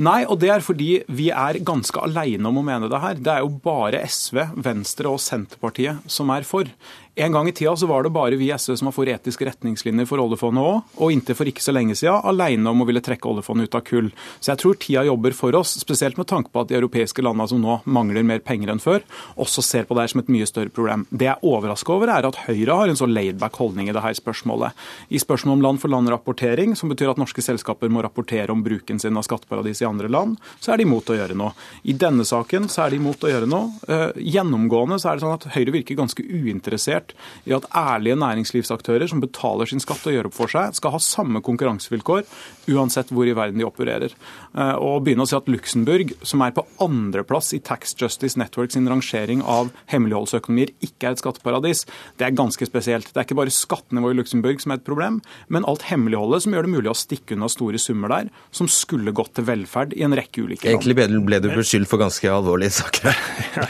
Nei, og det er fordi vi er ganske aleine om å mene det her. Det er jo bare SV, Venstre og Senterpartiet som er for. En gang i tida så var det bare vi i SV som var for etiske retningslinjer for oljefondet òg, og inntil for ikke så lenge sida aleine om å ville trekke oljefondet ut av kull. Så jeg tror tida jobber for oss, spesielt med tanke på at de europeiske landene som nå mangler mer penger enn før, også ser på det her som et mye større problem. Det jeg er overraska over, er at Høyre har en så laidback holdning i dette spørsmålet. I spørsmålet om land-for-land-rapportering, som betyr at norske selskaper må rapportere om bruken sin av skatteparadis i andre land, så er de imot å gjøre noe. I denne saken så er de imot å gjøre noe. Uh, gjennomgående så er det sånn at Høyre virker ganske uinteressert interessert i at ærlige næringslivsaktører som betaler sin skatt og gjør opp for seg, skal ha samme konkurransevilkår uansett hvor i verden de opererer. Eh, og begynne å si at Luxembourg, som er på andreplass i Tax Justice Network sin rangering av hemmeligholdsøkonomier, ikke er et skatteparadis, det er ganske spesielt. Det er ikke bare skattenivået i Luxembourg som er et problem, men alt hemmeligholdet som gjør det mulig å stikke unna store summer der, som skulle gått til velferd i en rekke ulike land. Egentlig ble du beskyldt for ganske alvorlige saker. ja,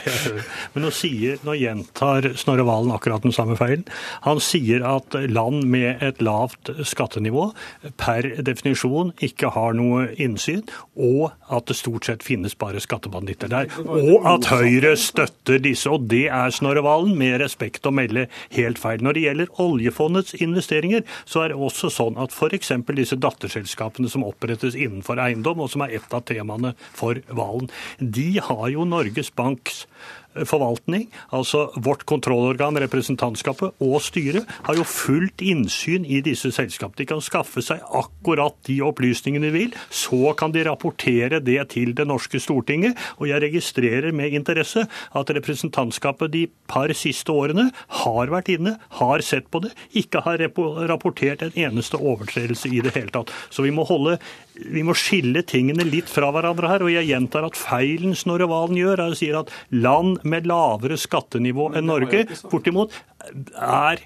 men nå, sier, nå gjentar Snorre Valen akkurat den samme feilen. Han sier at land med et lavt skattenivå per definisjon ikke har noe innsyn, og at det stort sett finnes bare skattebanditter der. Og at Høyre støtter disse. Og det er Snorre Valen med respekt å melde helt feil. Når det gjelder oljefondets investeringer, så er det også sånn at f.eks. disse datterselskapene som opprettes innenfor eiendom, og som er et av temaene for Valen, de har jo Norges Banks forvaltning, altså vårt kontrollorgan, representantskapet og styret, har jo fullt innsyn i disse selskapene. De kan skaffe seg akkurat de opplysningene de vil. Så kan de rapportere det til det norske Stortinget. Og jeg registrerer med interesse at representantskapet de par siste årene har vært inne, har sett på det, ikke har rapportert en eneste overtredelse i det hele tatt. Så vi må holde vi må skille tingene litt fra hverandre her. Og jeg gjentar at feilen Snorre Valen gjør, er å si at land med lavere skattenivå enn Norge, bortimot, er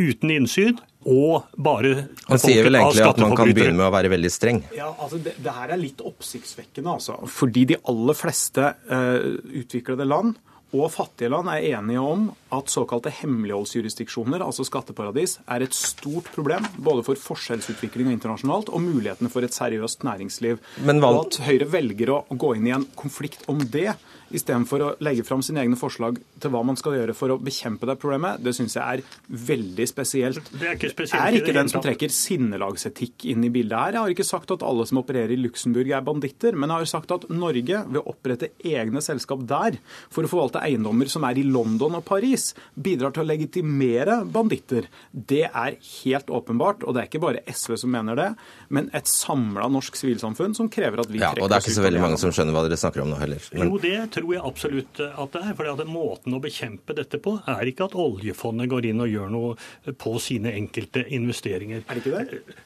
uten innsyn og bare Han sier vel egentlig at man kan begynne med å være veldig streng? Ja, altså det, det her er litt oppsiktsvekkende, altså. Fordi de aller fleste uh, utviklede land og fattige land er enige om at såkalte hemmeligholdsjurisdiksjoner, altså skatteparadis, er et stort problem både for forskjellsutvikling internasjonalt og mulighetene for et seriøst næringsliv. Men hva... Og at Høyre velger å gå inn i en konflikt om det, istedenfor å legge fram sine egne forslag til hva man skal gjøre for å bekjempe det problemet, det syns jeg er veldig spesielt. Det er ikke spesielt. Jeg er ikke den som trekker sinnelagsetikk inn i bildet her. Jeg har ikke sagt at alle som opererer i Luxembourg er banditter, men jeg har sagt at Norge, ved å opprette egne selskap der for å forvalte eiendommer som er i London og Paris, bidrar til å legitimere banditter. Det er helt åpenbart, og det er ikke bare SV som mener det, men et samla norsk sivilsamfunn som krever at vi trekker oss ut. Og det er ikke så veldig mange som skjønner hva dere snakker om nå heller. Men... Jo, det tror jeg absolutt at det er. For måten å bekjempe dette på er ikke at oljefondet går inn og gjør noe på sine enkelte investeringer. Er det ikke det?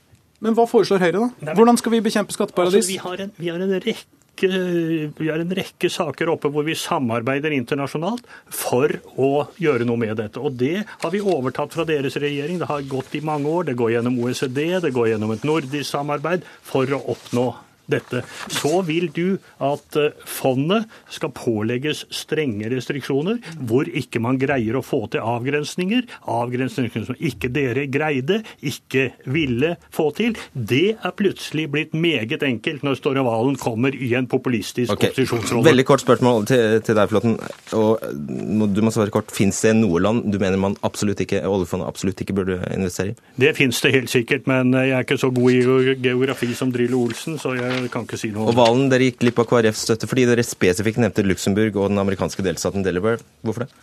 Men hva foreslår Høyre, da? Hvordan skal vi bekjempe skatteparadis? Altså, vi, har en, vi har en rekke vi har en rekke saker oppe hvor vi samarbeider internasjonalt for å gjøre noe med dette. Og det har vi overtatt fra deres regjering. Det har gått i mange år. Det går gjennom OECD, det går gjennom et nordisk samarbeid for å oppnå dette, så vil du at eh, fondet skal pålegges strenge restriksjoner hvor ikke man greier å få til avgrensninger. Avgrensninger som ikke dere greide, ikke ville få til. Det er plutselig blitt meget enkelt når Storre Valen kommer i en populistisk okay. opposisjonsrolle. Veldig kort spørsmål til, til deg, Flåtten. Og du må svare kort. Fins det noe land du mener man absolutt ikke, oljefondet absolutt ikke burde investere i? Det finnes det helt sikkert, men jeg er ikke så god i geografi som Drillo Olsen, så jeg kan ikke si noe. Og Valen, dere gikk glipp av KrFs støtte fordi dere spesifikt nevnte Luxembourg og den amerikanske delstaten Delaware. Hvorfor det?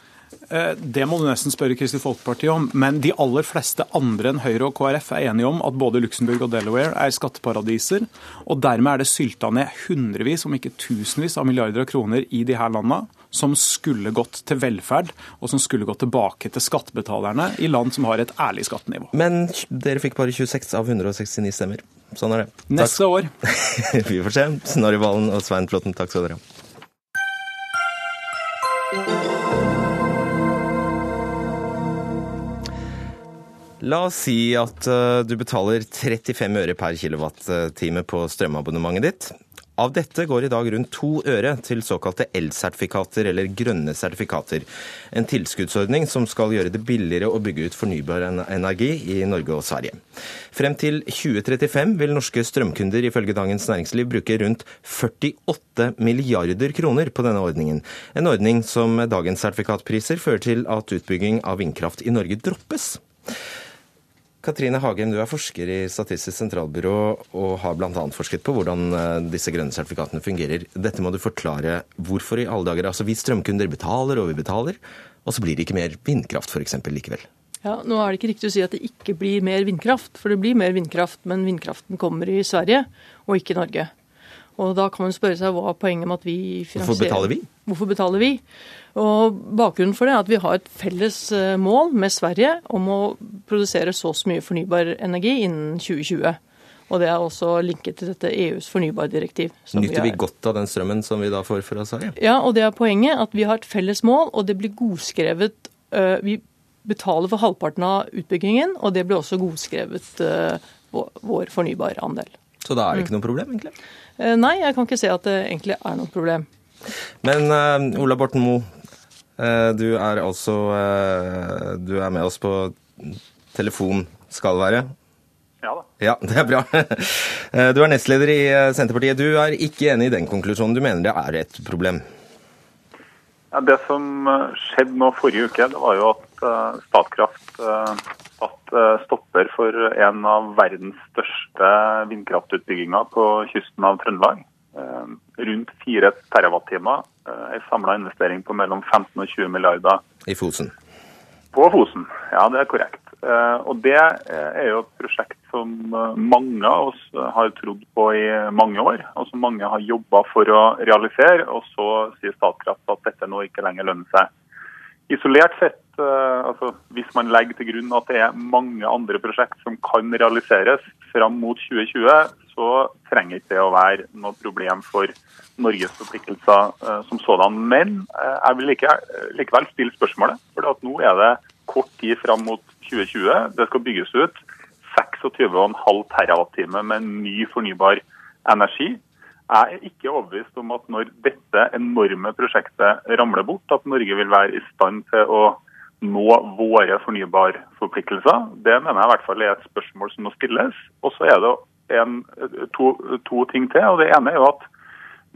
Eh, det må du nesten spørre Kristelig Folkeparti om. Men de aller fleste andre enn Høyre og KrF er enige om at både Luxembourg og Delaware er skatteparadiser. Og dermed er det sylta ned hundrevis, om ikke tusenvis av milliarder av kroner i de her landene som skulle gått til velferd, og som skulle gått tilbake til skattebetalerne i land som har et ærlig skattenivå. Men dere fikk bare 26 av 169 stemmer. Sånn er det. Neste år. Vi får se. Snorre Valen og Svein Flåtten, takk skal dere ha. La oss si at uh, du betaler 35 øre per kilowattime på strømabonnementet ditt. Av dette går i dag rundt to øre til såkalte elsertifikater, eller grønne sertifikater. En tilskuddsordning som skal gjøre det billigere å bygge ut fornybar energi i Norge og Sverige. Frem til 2035 vil norske strømkunder ifølge Dagens Næringsliv bruke rundt 48 milliarder kroner på denne ordningen. En ordning som dagens sertifikatpriser fører til at utbygging av vindkraft i Norge droppes. Katrine Hagem, du er forsker i Statistisk sentralbyrå og har bl.a. forsket på hvordan eh, disse grønne sertifikatene fungerer. Dette må du forklare. Hvorfor i alle dager? Altså Vi strømkunder betaler og vi betaler, og så blir det ikke mer vindkraft f.eks. likevel. Ja, Nå er det ikke riktig å si at det ikke blir mer vindkraft, for det blir mer vindkraft, men vindkraften kommer i Sverige og ikke i Norge. Og da kan man spørre seg hva er poenget med at vi finansierer Hvorfor betaler vi? Hvorfor betaler vi? Og Bakgrunnen for det er at vi har et felles eh, mål med Sverige om å produsere så mye fornybar energi innen 2020. Og det er også linket til dette EUs fornybardirektiv. Nyter vi, vi godt av den strømmen som vi da får fra Sverige? Ja, og det er poenget. At vi har et felles mål, og det blir godskrevet øh, Vi betaler for halvparten av utbyggingen, og det blir også godskrevet øh, vår fornybarandel. Så da er det ikke noe problem, egentlig? Nei, jeg kan ikke se at det egentlig er noe problem. Men uh, Ola Borten Moe, uh, du er altså uh, Du er med oss på telefon, skal være? Ja da. Ja, Det er bra. Du er nestleder i Senterpartiet. Du er ikke enig i den konklusjonen. Du mener det er et problem? Ja, det som skjedde nå forrige uke, det var jo at Statkraft satte stopper for en av verdens største vindkraftutbygginger på kysten av Trøndelag. Eh, rundt 4 terawattimer. En samla investering på mellom 15 og 20 milliarder. I Fosen? På Fosen, ja det er korrekt. Eh, og Det er jo et prosjekt som eh, mange av oss har trodd på i mange år, og som mange har jobba for å realisere. Og så sier Statkraft at dette nå ikke lenger lønner seg. Isolert sett, altså hvis man legger til grunn at det er mange andre prosjekt som kan realiseres fram mot 2020, så trenger ikke det å være noe problem for Norges forpliktelser som sådan. Men jeg vil likevel stille spørsmålet. For nå er det kort tid fram mot 2020. Det skal bygges ut 26,5 TWh med ny fornybar energi. Jeg er ikke overbevist om at når dette enorme prosjektet ramler bort, at Norge vil være i stand til å nå våre fornybarforpliktelser. Det mener jeg i hvert fall er et spørsmål som må stilles. Og så er det en, to, to, ting til. og Det ene er jo at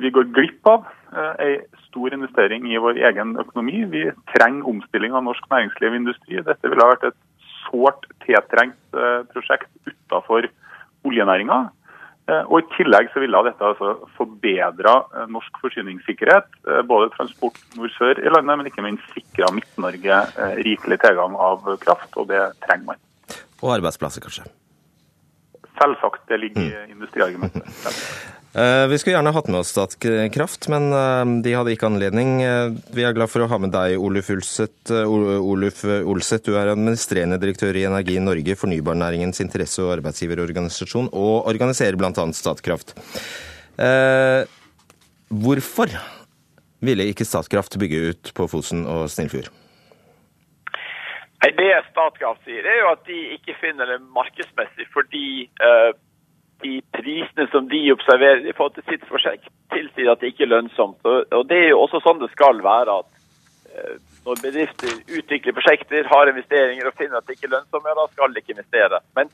vi går glipp av en stor investering i vår egen økonomi. Vi trenger omstilling av norsk næringsliv og industri. Dette ville ha vært et sårt tiltrengt eh, prosjekt utenfor oljenæringa. Eh, og I tillegg så ville dette altså forbedra eh, norsk forsyningssikkerhet. Eh, både transport nord-sør i landet, men ikke minst sikra Midt-Norge eh, rikelig tilgang av kraft. Og det trenger man. Og arbeidsplasser, kanskje? Selvsagt, det ligger i mm. industriargumentet. Eh, vi skulle gjerne hatt med oss Statkraft, men eh, de hadde ikke anledning. Eh, vi er glad for å ha med deg, Oluf Ulseth. Oluf Olseth, du er administrerende direktør i Energi Norge, fornybarnæringens interesse- og arbeidsgiverorganisasjon, og organiserer bl.a. Statkraft. Hvorfor ville ikke Statkraft bygge ut på Fosen og Snillfjord? Det Statkraft sier, er jo at de ikke finner det markedsmessig fordi uh, de prisene som de observerer i forhold til sitt prosjekt, tilsier at det ikke er lønnsomt. Og Det er jo også sånn det skal være. at uh, Når bedrifter utvikler prosjekter, har investeringer og finner at det ikke er lønnsomt, ja, da skal de ikke investere. Men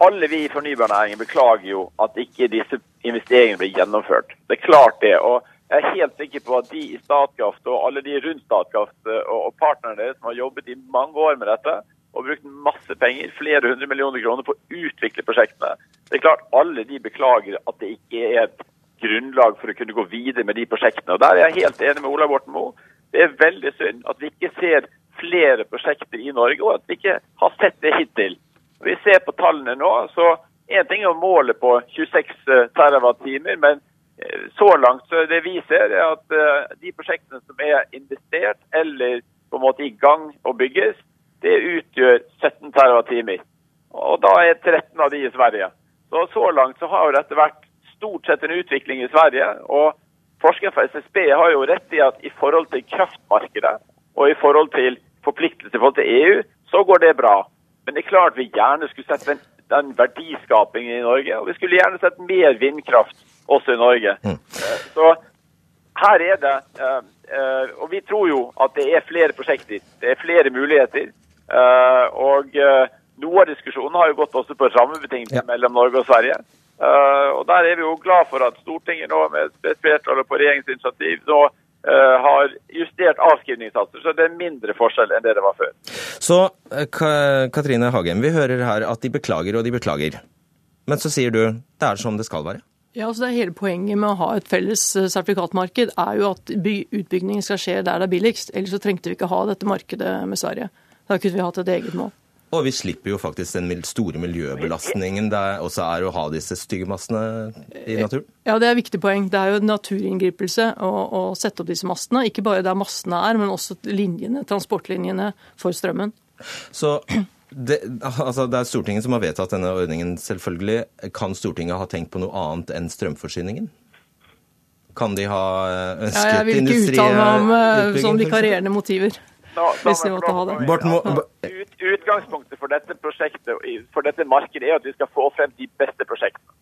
alle vi i fornybarnæringen beklager jo at ikke disse investeringene blir gjennomført. Det er klart det. og jeg er helt sikker på at de i Statkraft og alle de rundt Statkraft eh, og partnerne deres som har jobbet i mange år med dette, og brukt masse penger, flere hundre millioner kroner, på å utvikle prosjektene. Det er klart Alle de beklager at det ikke er et grunnlag for å kunne gå videre med de prosjektene. Og Der er jeg helt enig med Ola Borten Moe. Det er veldig synd at vi ikke ser flere prosjekter i Norge, og at vi ikke har sett det hittil. Når vi ser på tallene nå, så Én ting er målet på 26 TWh, men eh, så langt så det viser er at eh, de prosjektene som er investert eller på en måte i gang og bygges, det utgjør 17 TWh. Og da er 13 av de i Sverige. Så så langt så har dette vært stort sett en utvikling i Sverige. Og Forskeren fra SSB har jo rett i at i forhold til kraftmarkedet og i forhold til forpliktelser i forhold til EU, så går det bra. Men det er klart vi gjerne skulle sett den verdiskapingen i Norge. Og vi skulle gjerne sett mer vindkraft også i Norge. Mm. Så her er det eh, eh, Og vi tror jo at det er flere prosjekter. Det er flere muligheter. Eh, og noe av diskusjonen har jo gått også på rammebetingelser ja. mellom Norge og Sverige. Og Der er vi jo glad for at Stortinget nå med et flertall på regjeringsinitiativ nå har justert avskrivningssatser, så det er mindre forskjell enn det det var før. Så Katrine Hagem, vi hører her at de beklager og de beklager. Men så sier du det er som det skal være? Ja, altså det er Hele poenget med å ha et felles sertifikatmarked er jo at utbyggingen skal skje der det er billigst. Ellers så trengte vi ikke ha dette markedet med Sverige. Da kunne vi hatt et eget mål. Og vi slipper jo faktisk den store miljøbelastningen det også er å ha disse styggemassene i naturen. Ja, det er et viktig poeng. Det er jo naturinngripelse å, å sette opp disse mastene. Ikke bare der mastene er, men også linjene, transportlinjene for strømmen. Så det, altså det, er Stortinget som har vedtatt denne ordningen, selvfølgelig. Kan Stortinget ha tenkt på noe annet enn strømforsyningen? Kan de ha ønsket industri... Ja, jeg vil ikke uttale meg om eh, sånn vikarierende motiver. Da, hvis vi måtte ha det. Ut, utgangspunktet for dette prosjektet, for dette markedet, er at vi skal få frem de beste prosjektene.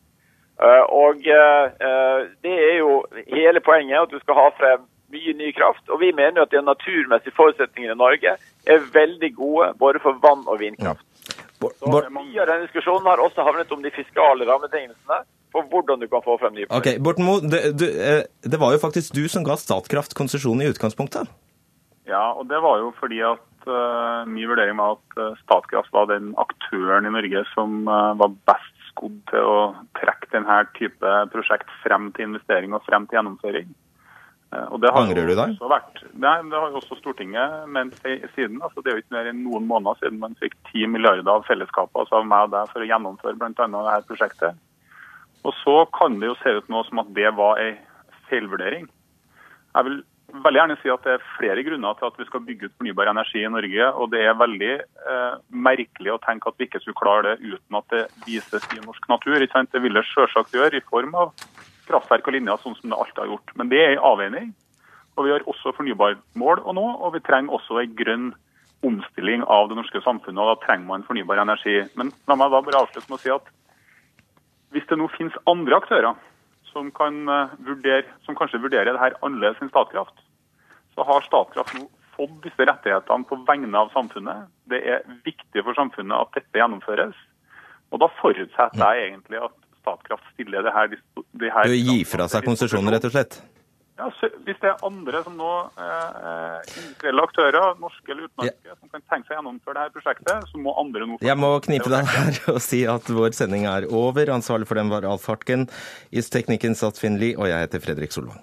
Uh, og det er jo hele poenget, at du skal ha frem mye ny kraft. Og vi mener at de naturmessige forutsetningene i Norge er veldig gode både for vann og vindkraft. Så Mye av denne diskusjonen har også havnet om de fiskale rammebetingelsene for hvordan du kan få frem nye prosjekter. Okay, Borten Moe, det, eh, det var jo faktisk du som ga Statkraft konsesjon i utgangspunktet? Ja, og det var jo fordi at uh, min vurdering var at uh, Statkraft var den aktøren i Norge som uh, var best skodd til å trekke denne type prosjekt frem til investering og frem til gjennomføring. Og det har Angrer du deg? Vært, nei, det har jo også Stortinget ment siden. altså Det er jo ikke mer enn noen måneder siden man fikk 10 milliarder av fellesskapet altså av meg og deg for å gjennomføre bl.a. dette prosjektet. Og Så kan det jo se ut nå som at det var en feilvurdering. Jeg vil veldig gjerne si at det er flere grunner til at vi skal bygge ut fornybar energi i Norge. Og det er veldig eh, merkelig å tenke at vi ikke skulle klare det uten at det vises i norsk natur. Det vil det selvsagt gjøre i form av kraftverk og linjer, sånn som det alltid har gjort. Men det er en avveining. Og vi har også fornybarmål å nå, og vi trenger også en grønn omstilling av det norske samfunnet. og Da trenger man fornybar energi. Men la meg da bare avslutte med å si at hvis det nå finnes andre aktører som, kan eh, vurdere, som kanskje vurderer det her annerledes enn Statkraft, så har Statkraft nå fått disse rettighetene på vegne av samfunnet. Det er viktig for samfunnet at dette gjennomføres. Og da forutsetter jeg egentlig at Statkraft stiller det her, Det her Du gir fra seg konsesjoner, rett og slett? Ja, Hvis det er andre som nå, eh, industrielle aktører, norske eller utenlandske, ja. som kan tenke seg å gjennomføre dette prosjektet, så må andre nå Jeg må knipe deg her og si at vår sending er over. Ansvarlig for den var Alf Hartgen. I teknikken satt Finn Lie, og jeg heter Fredrik Solvang.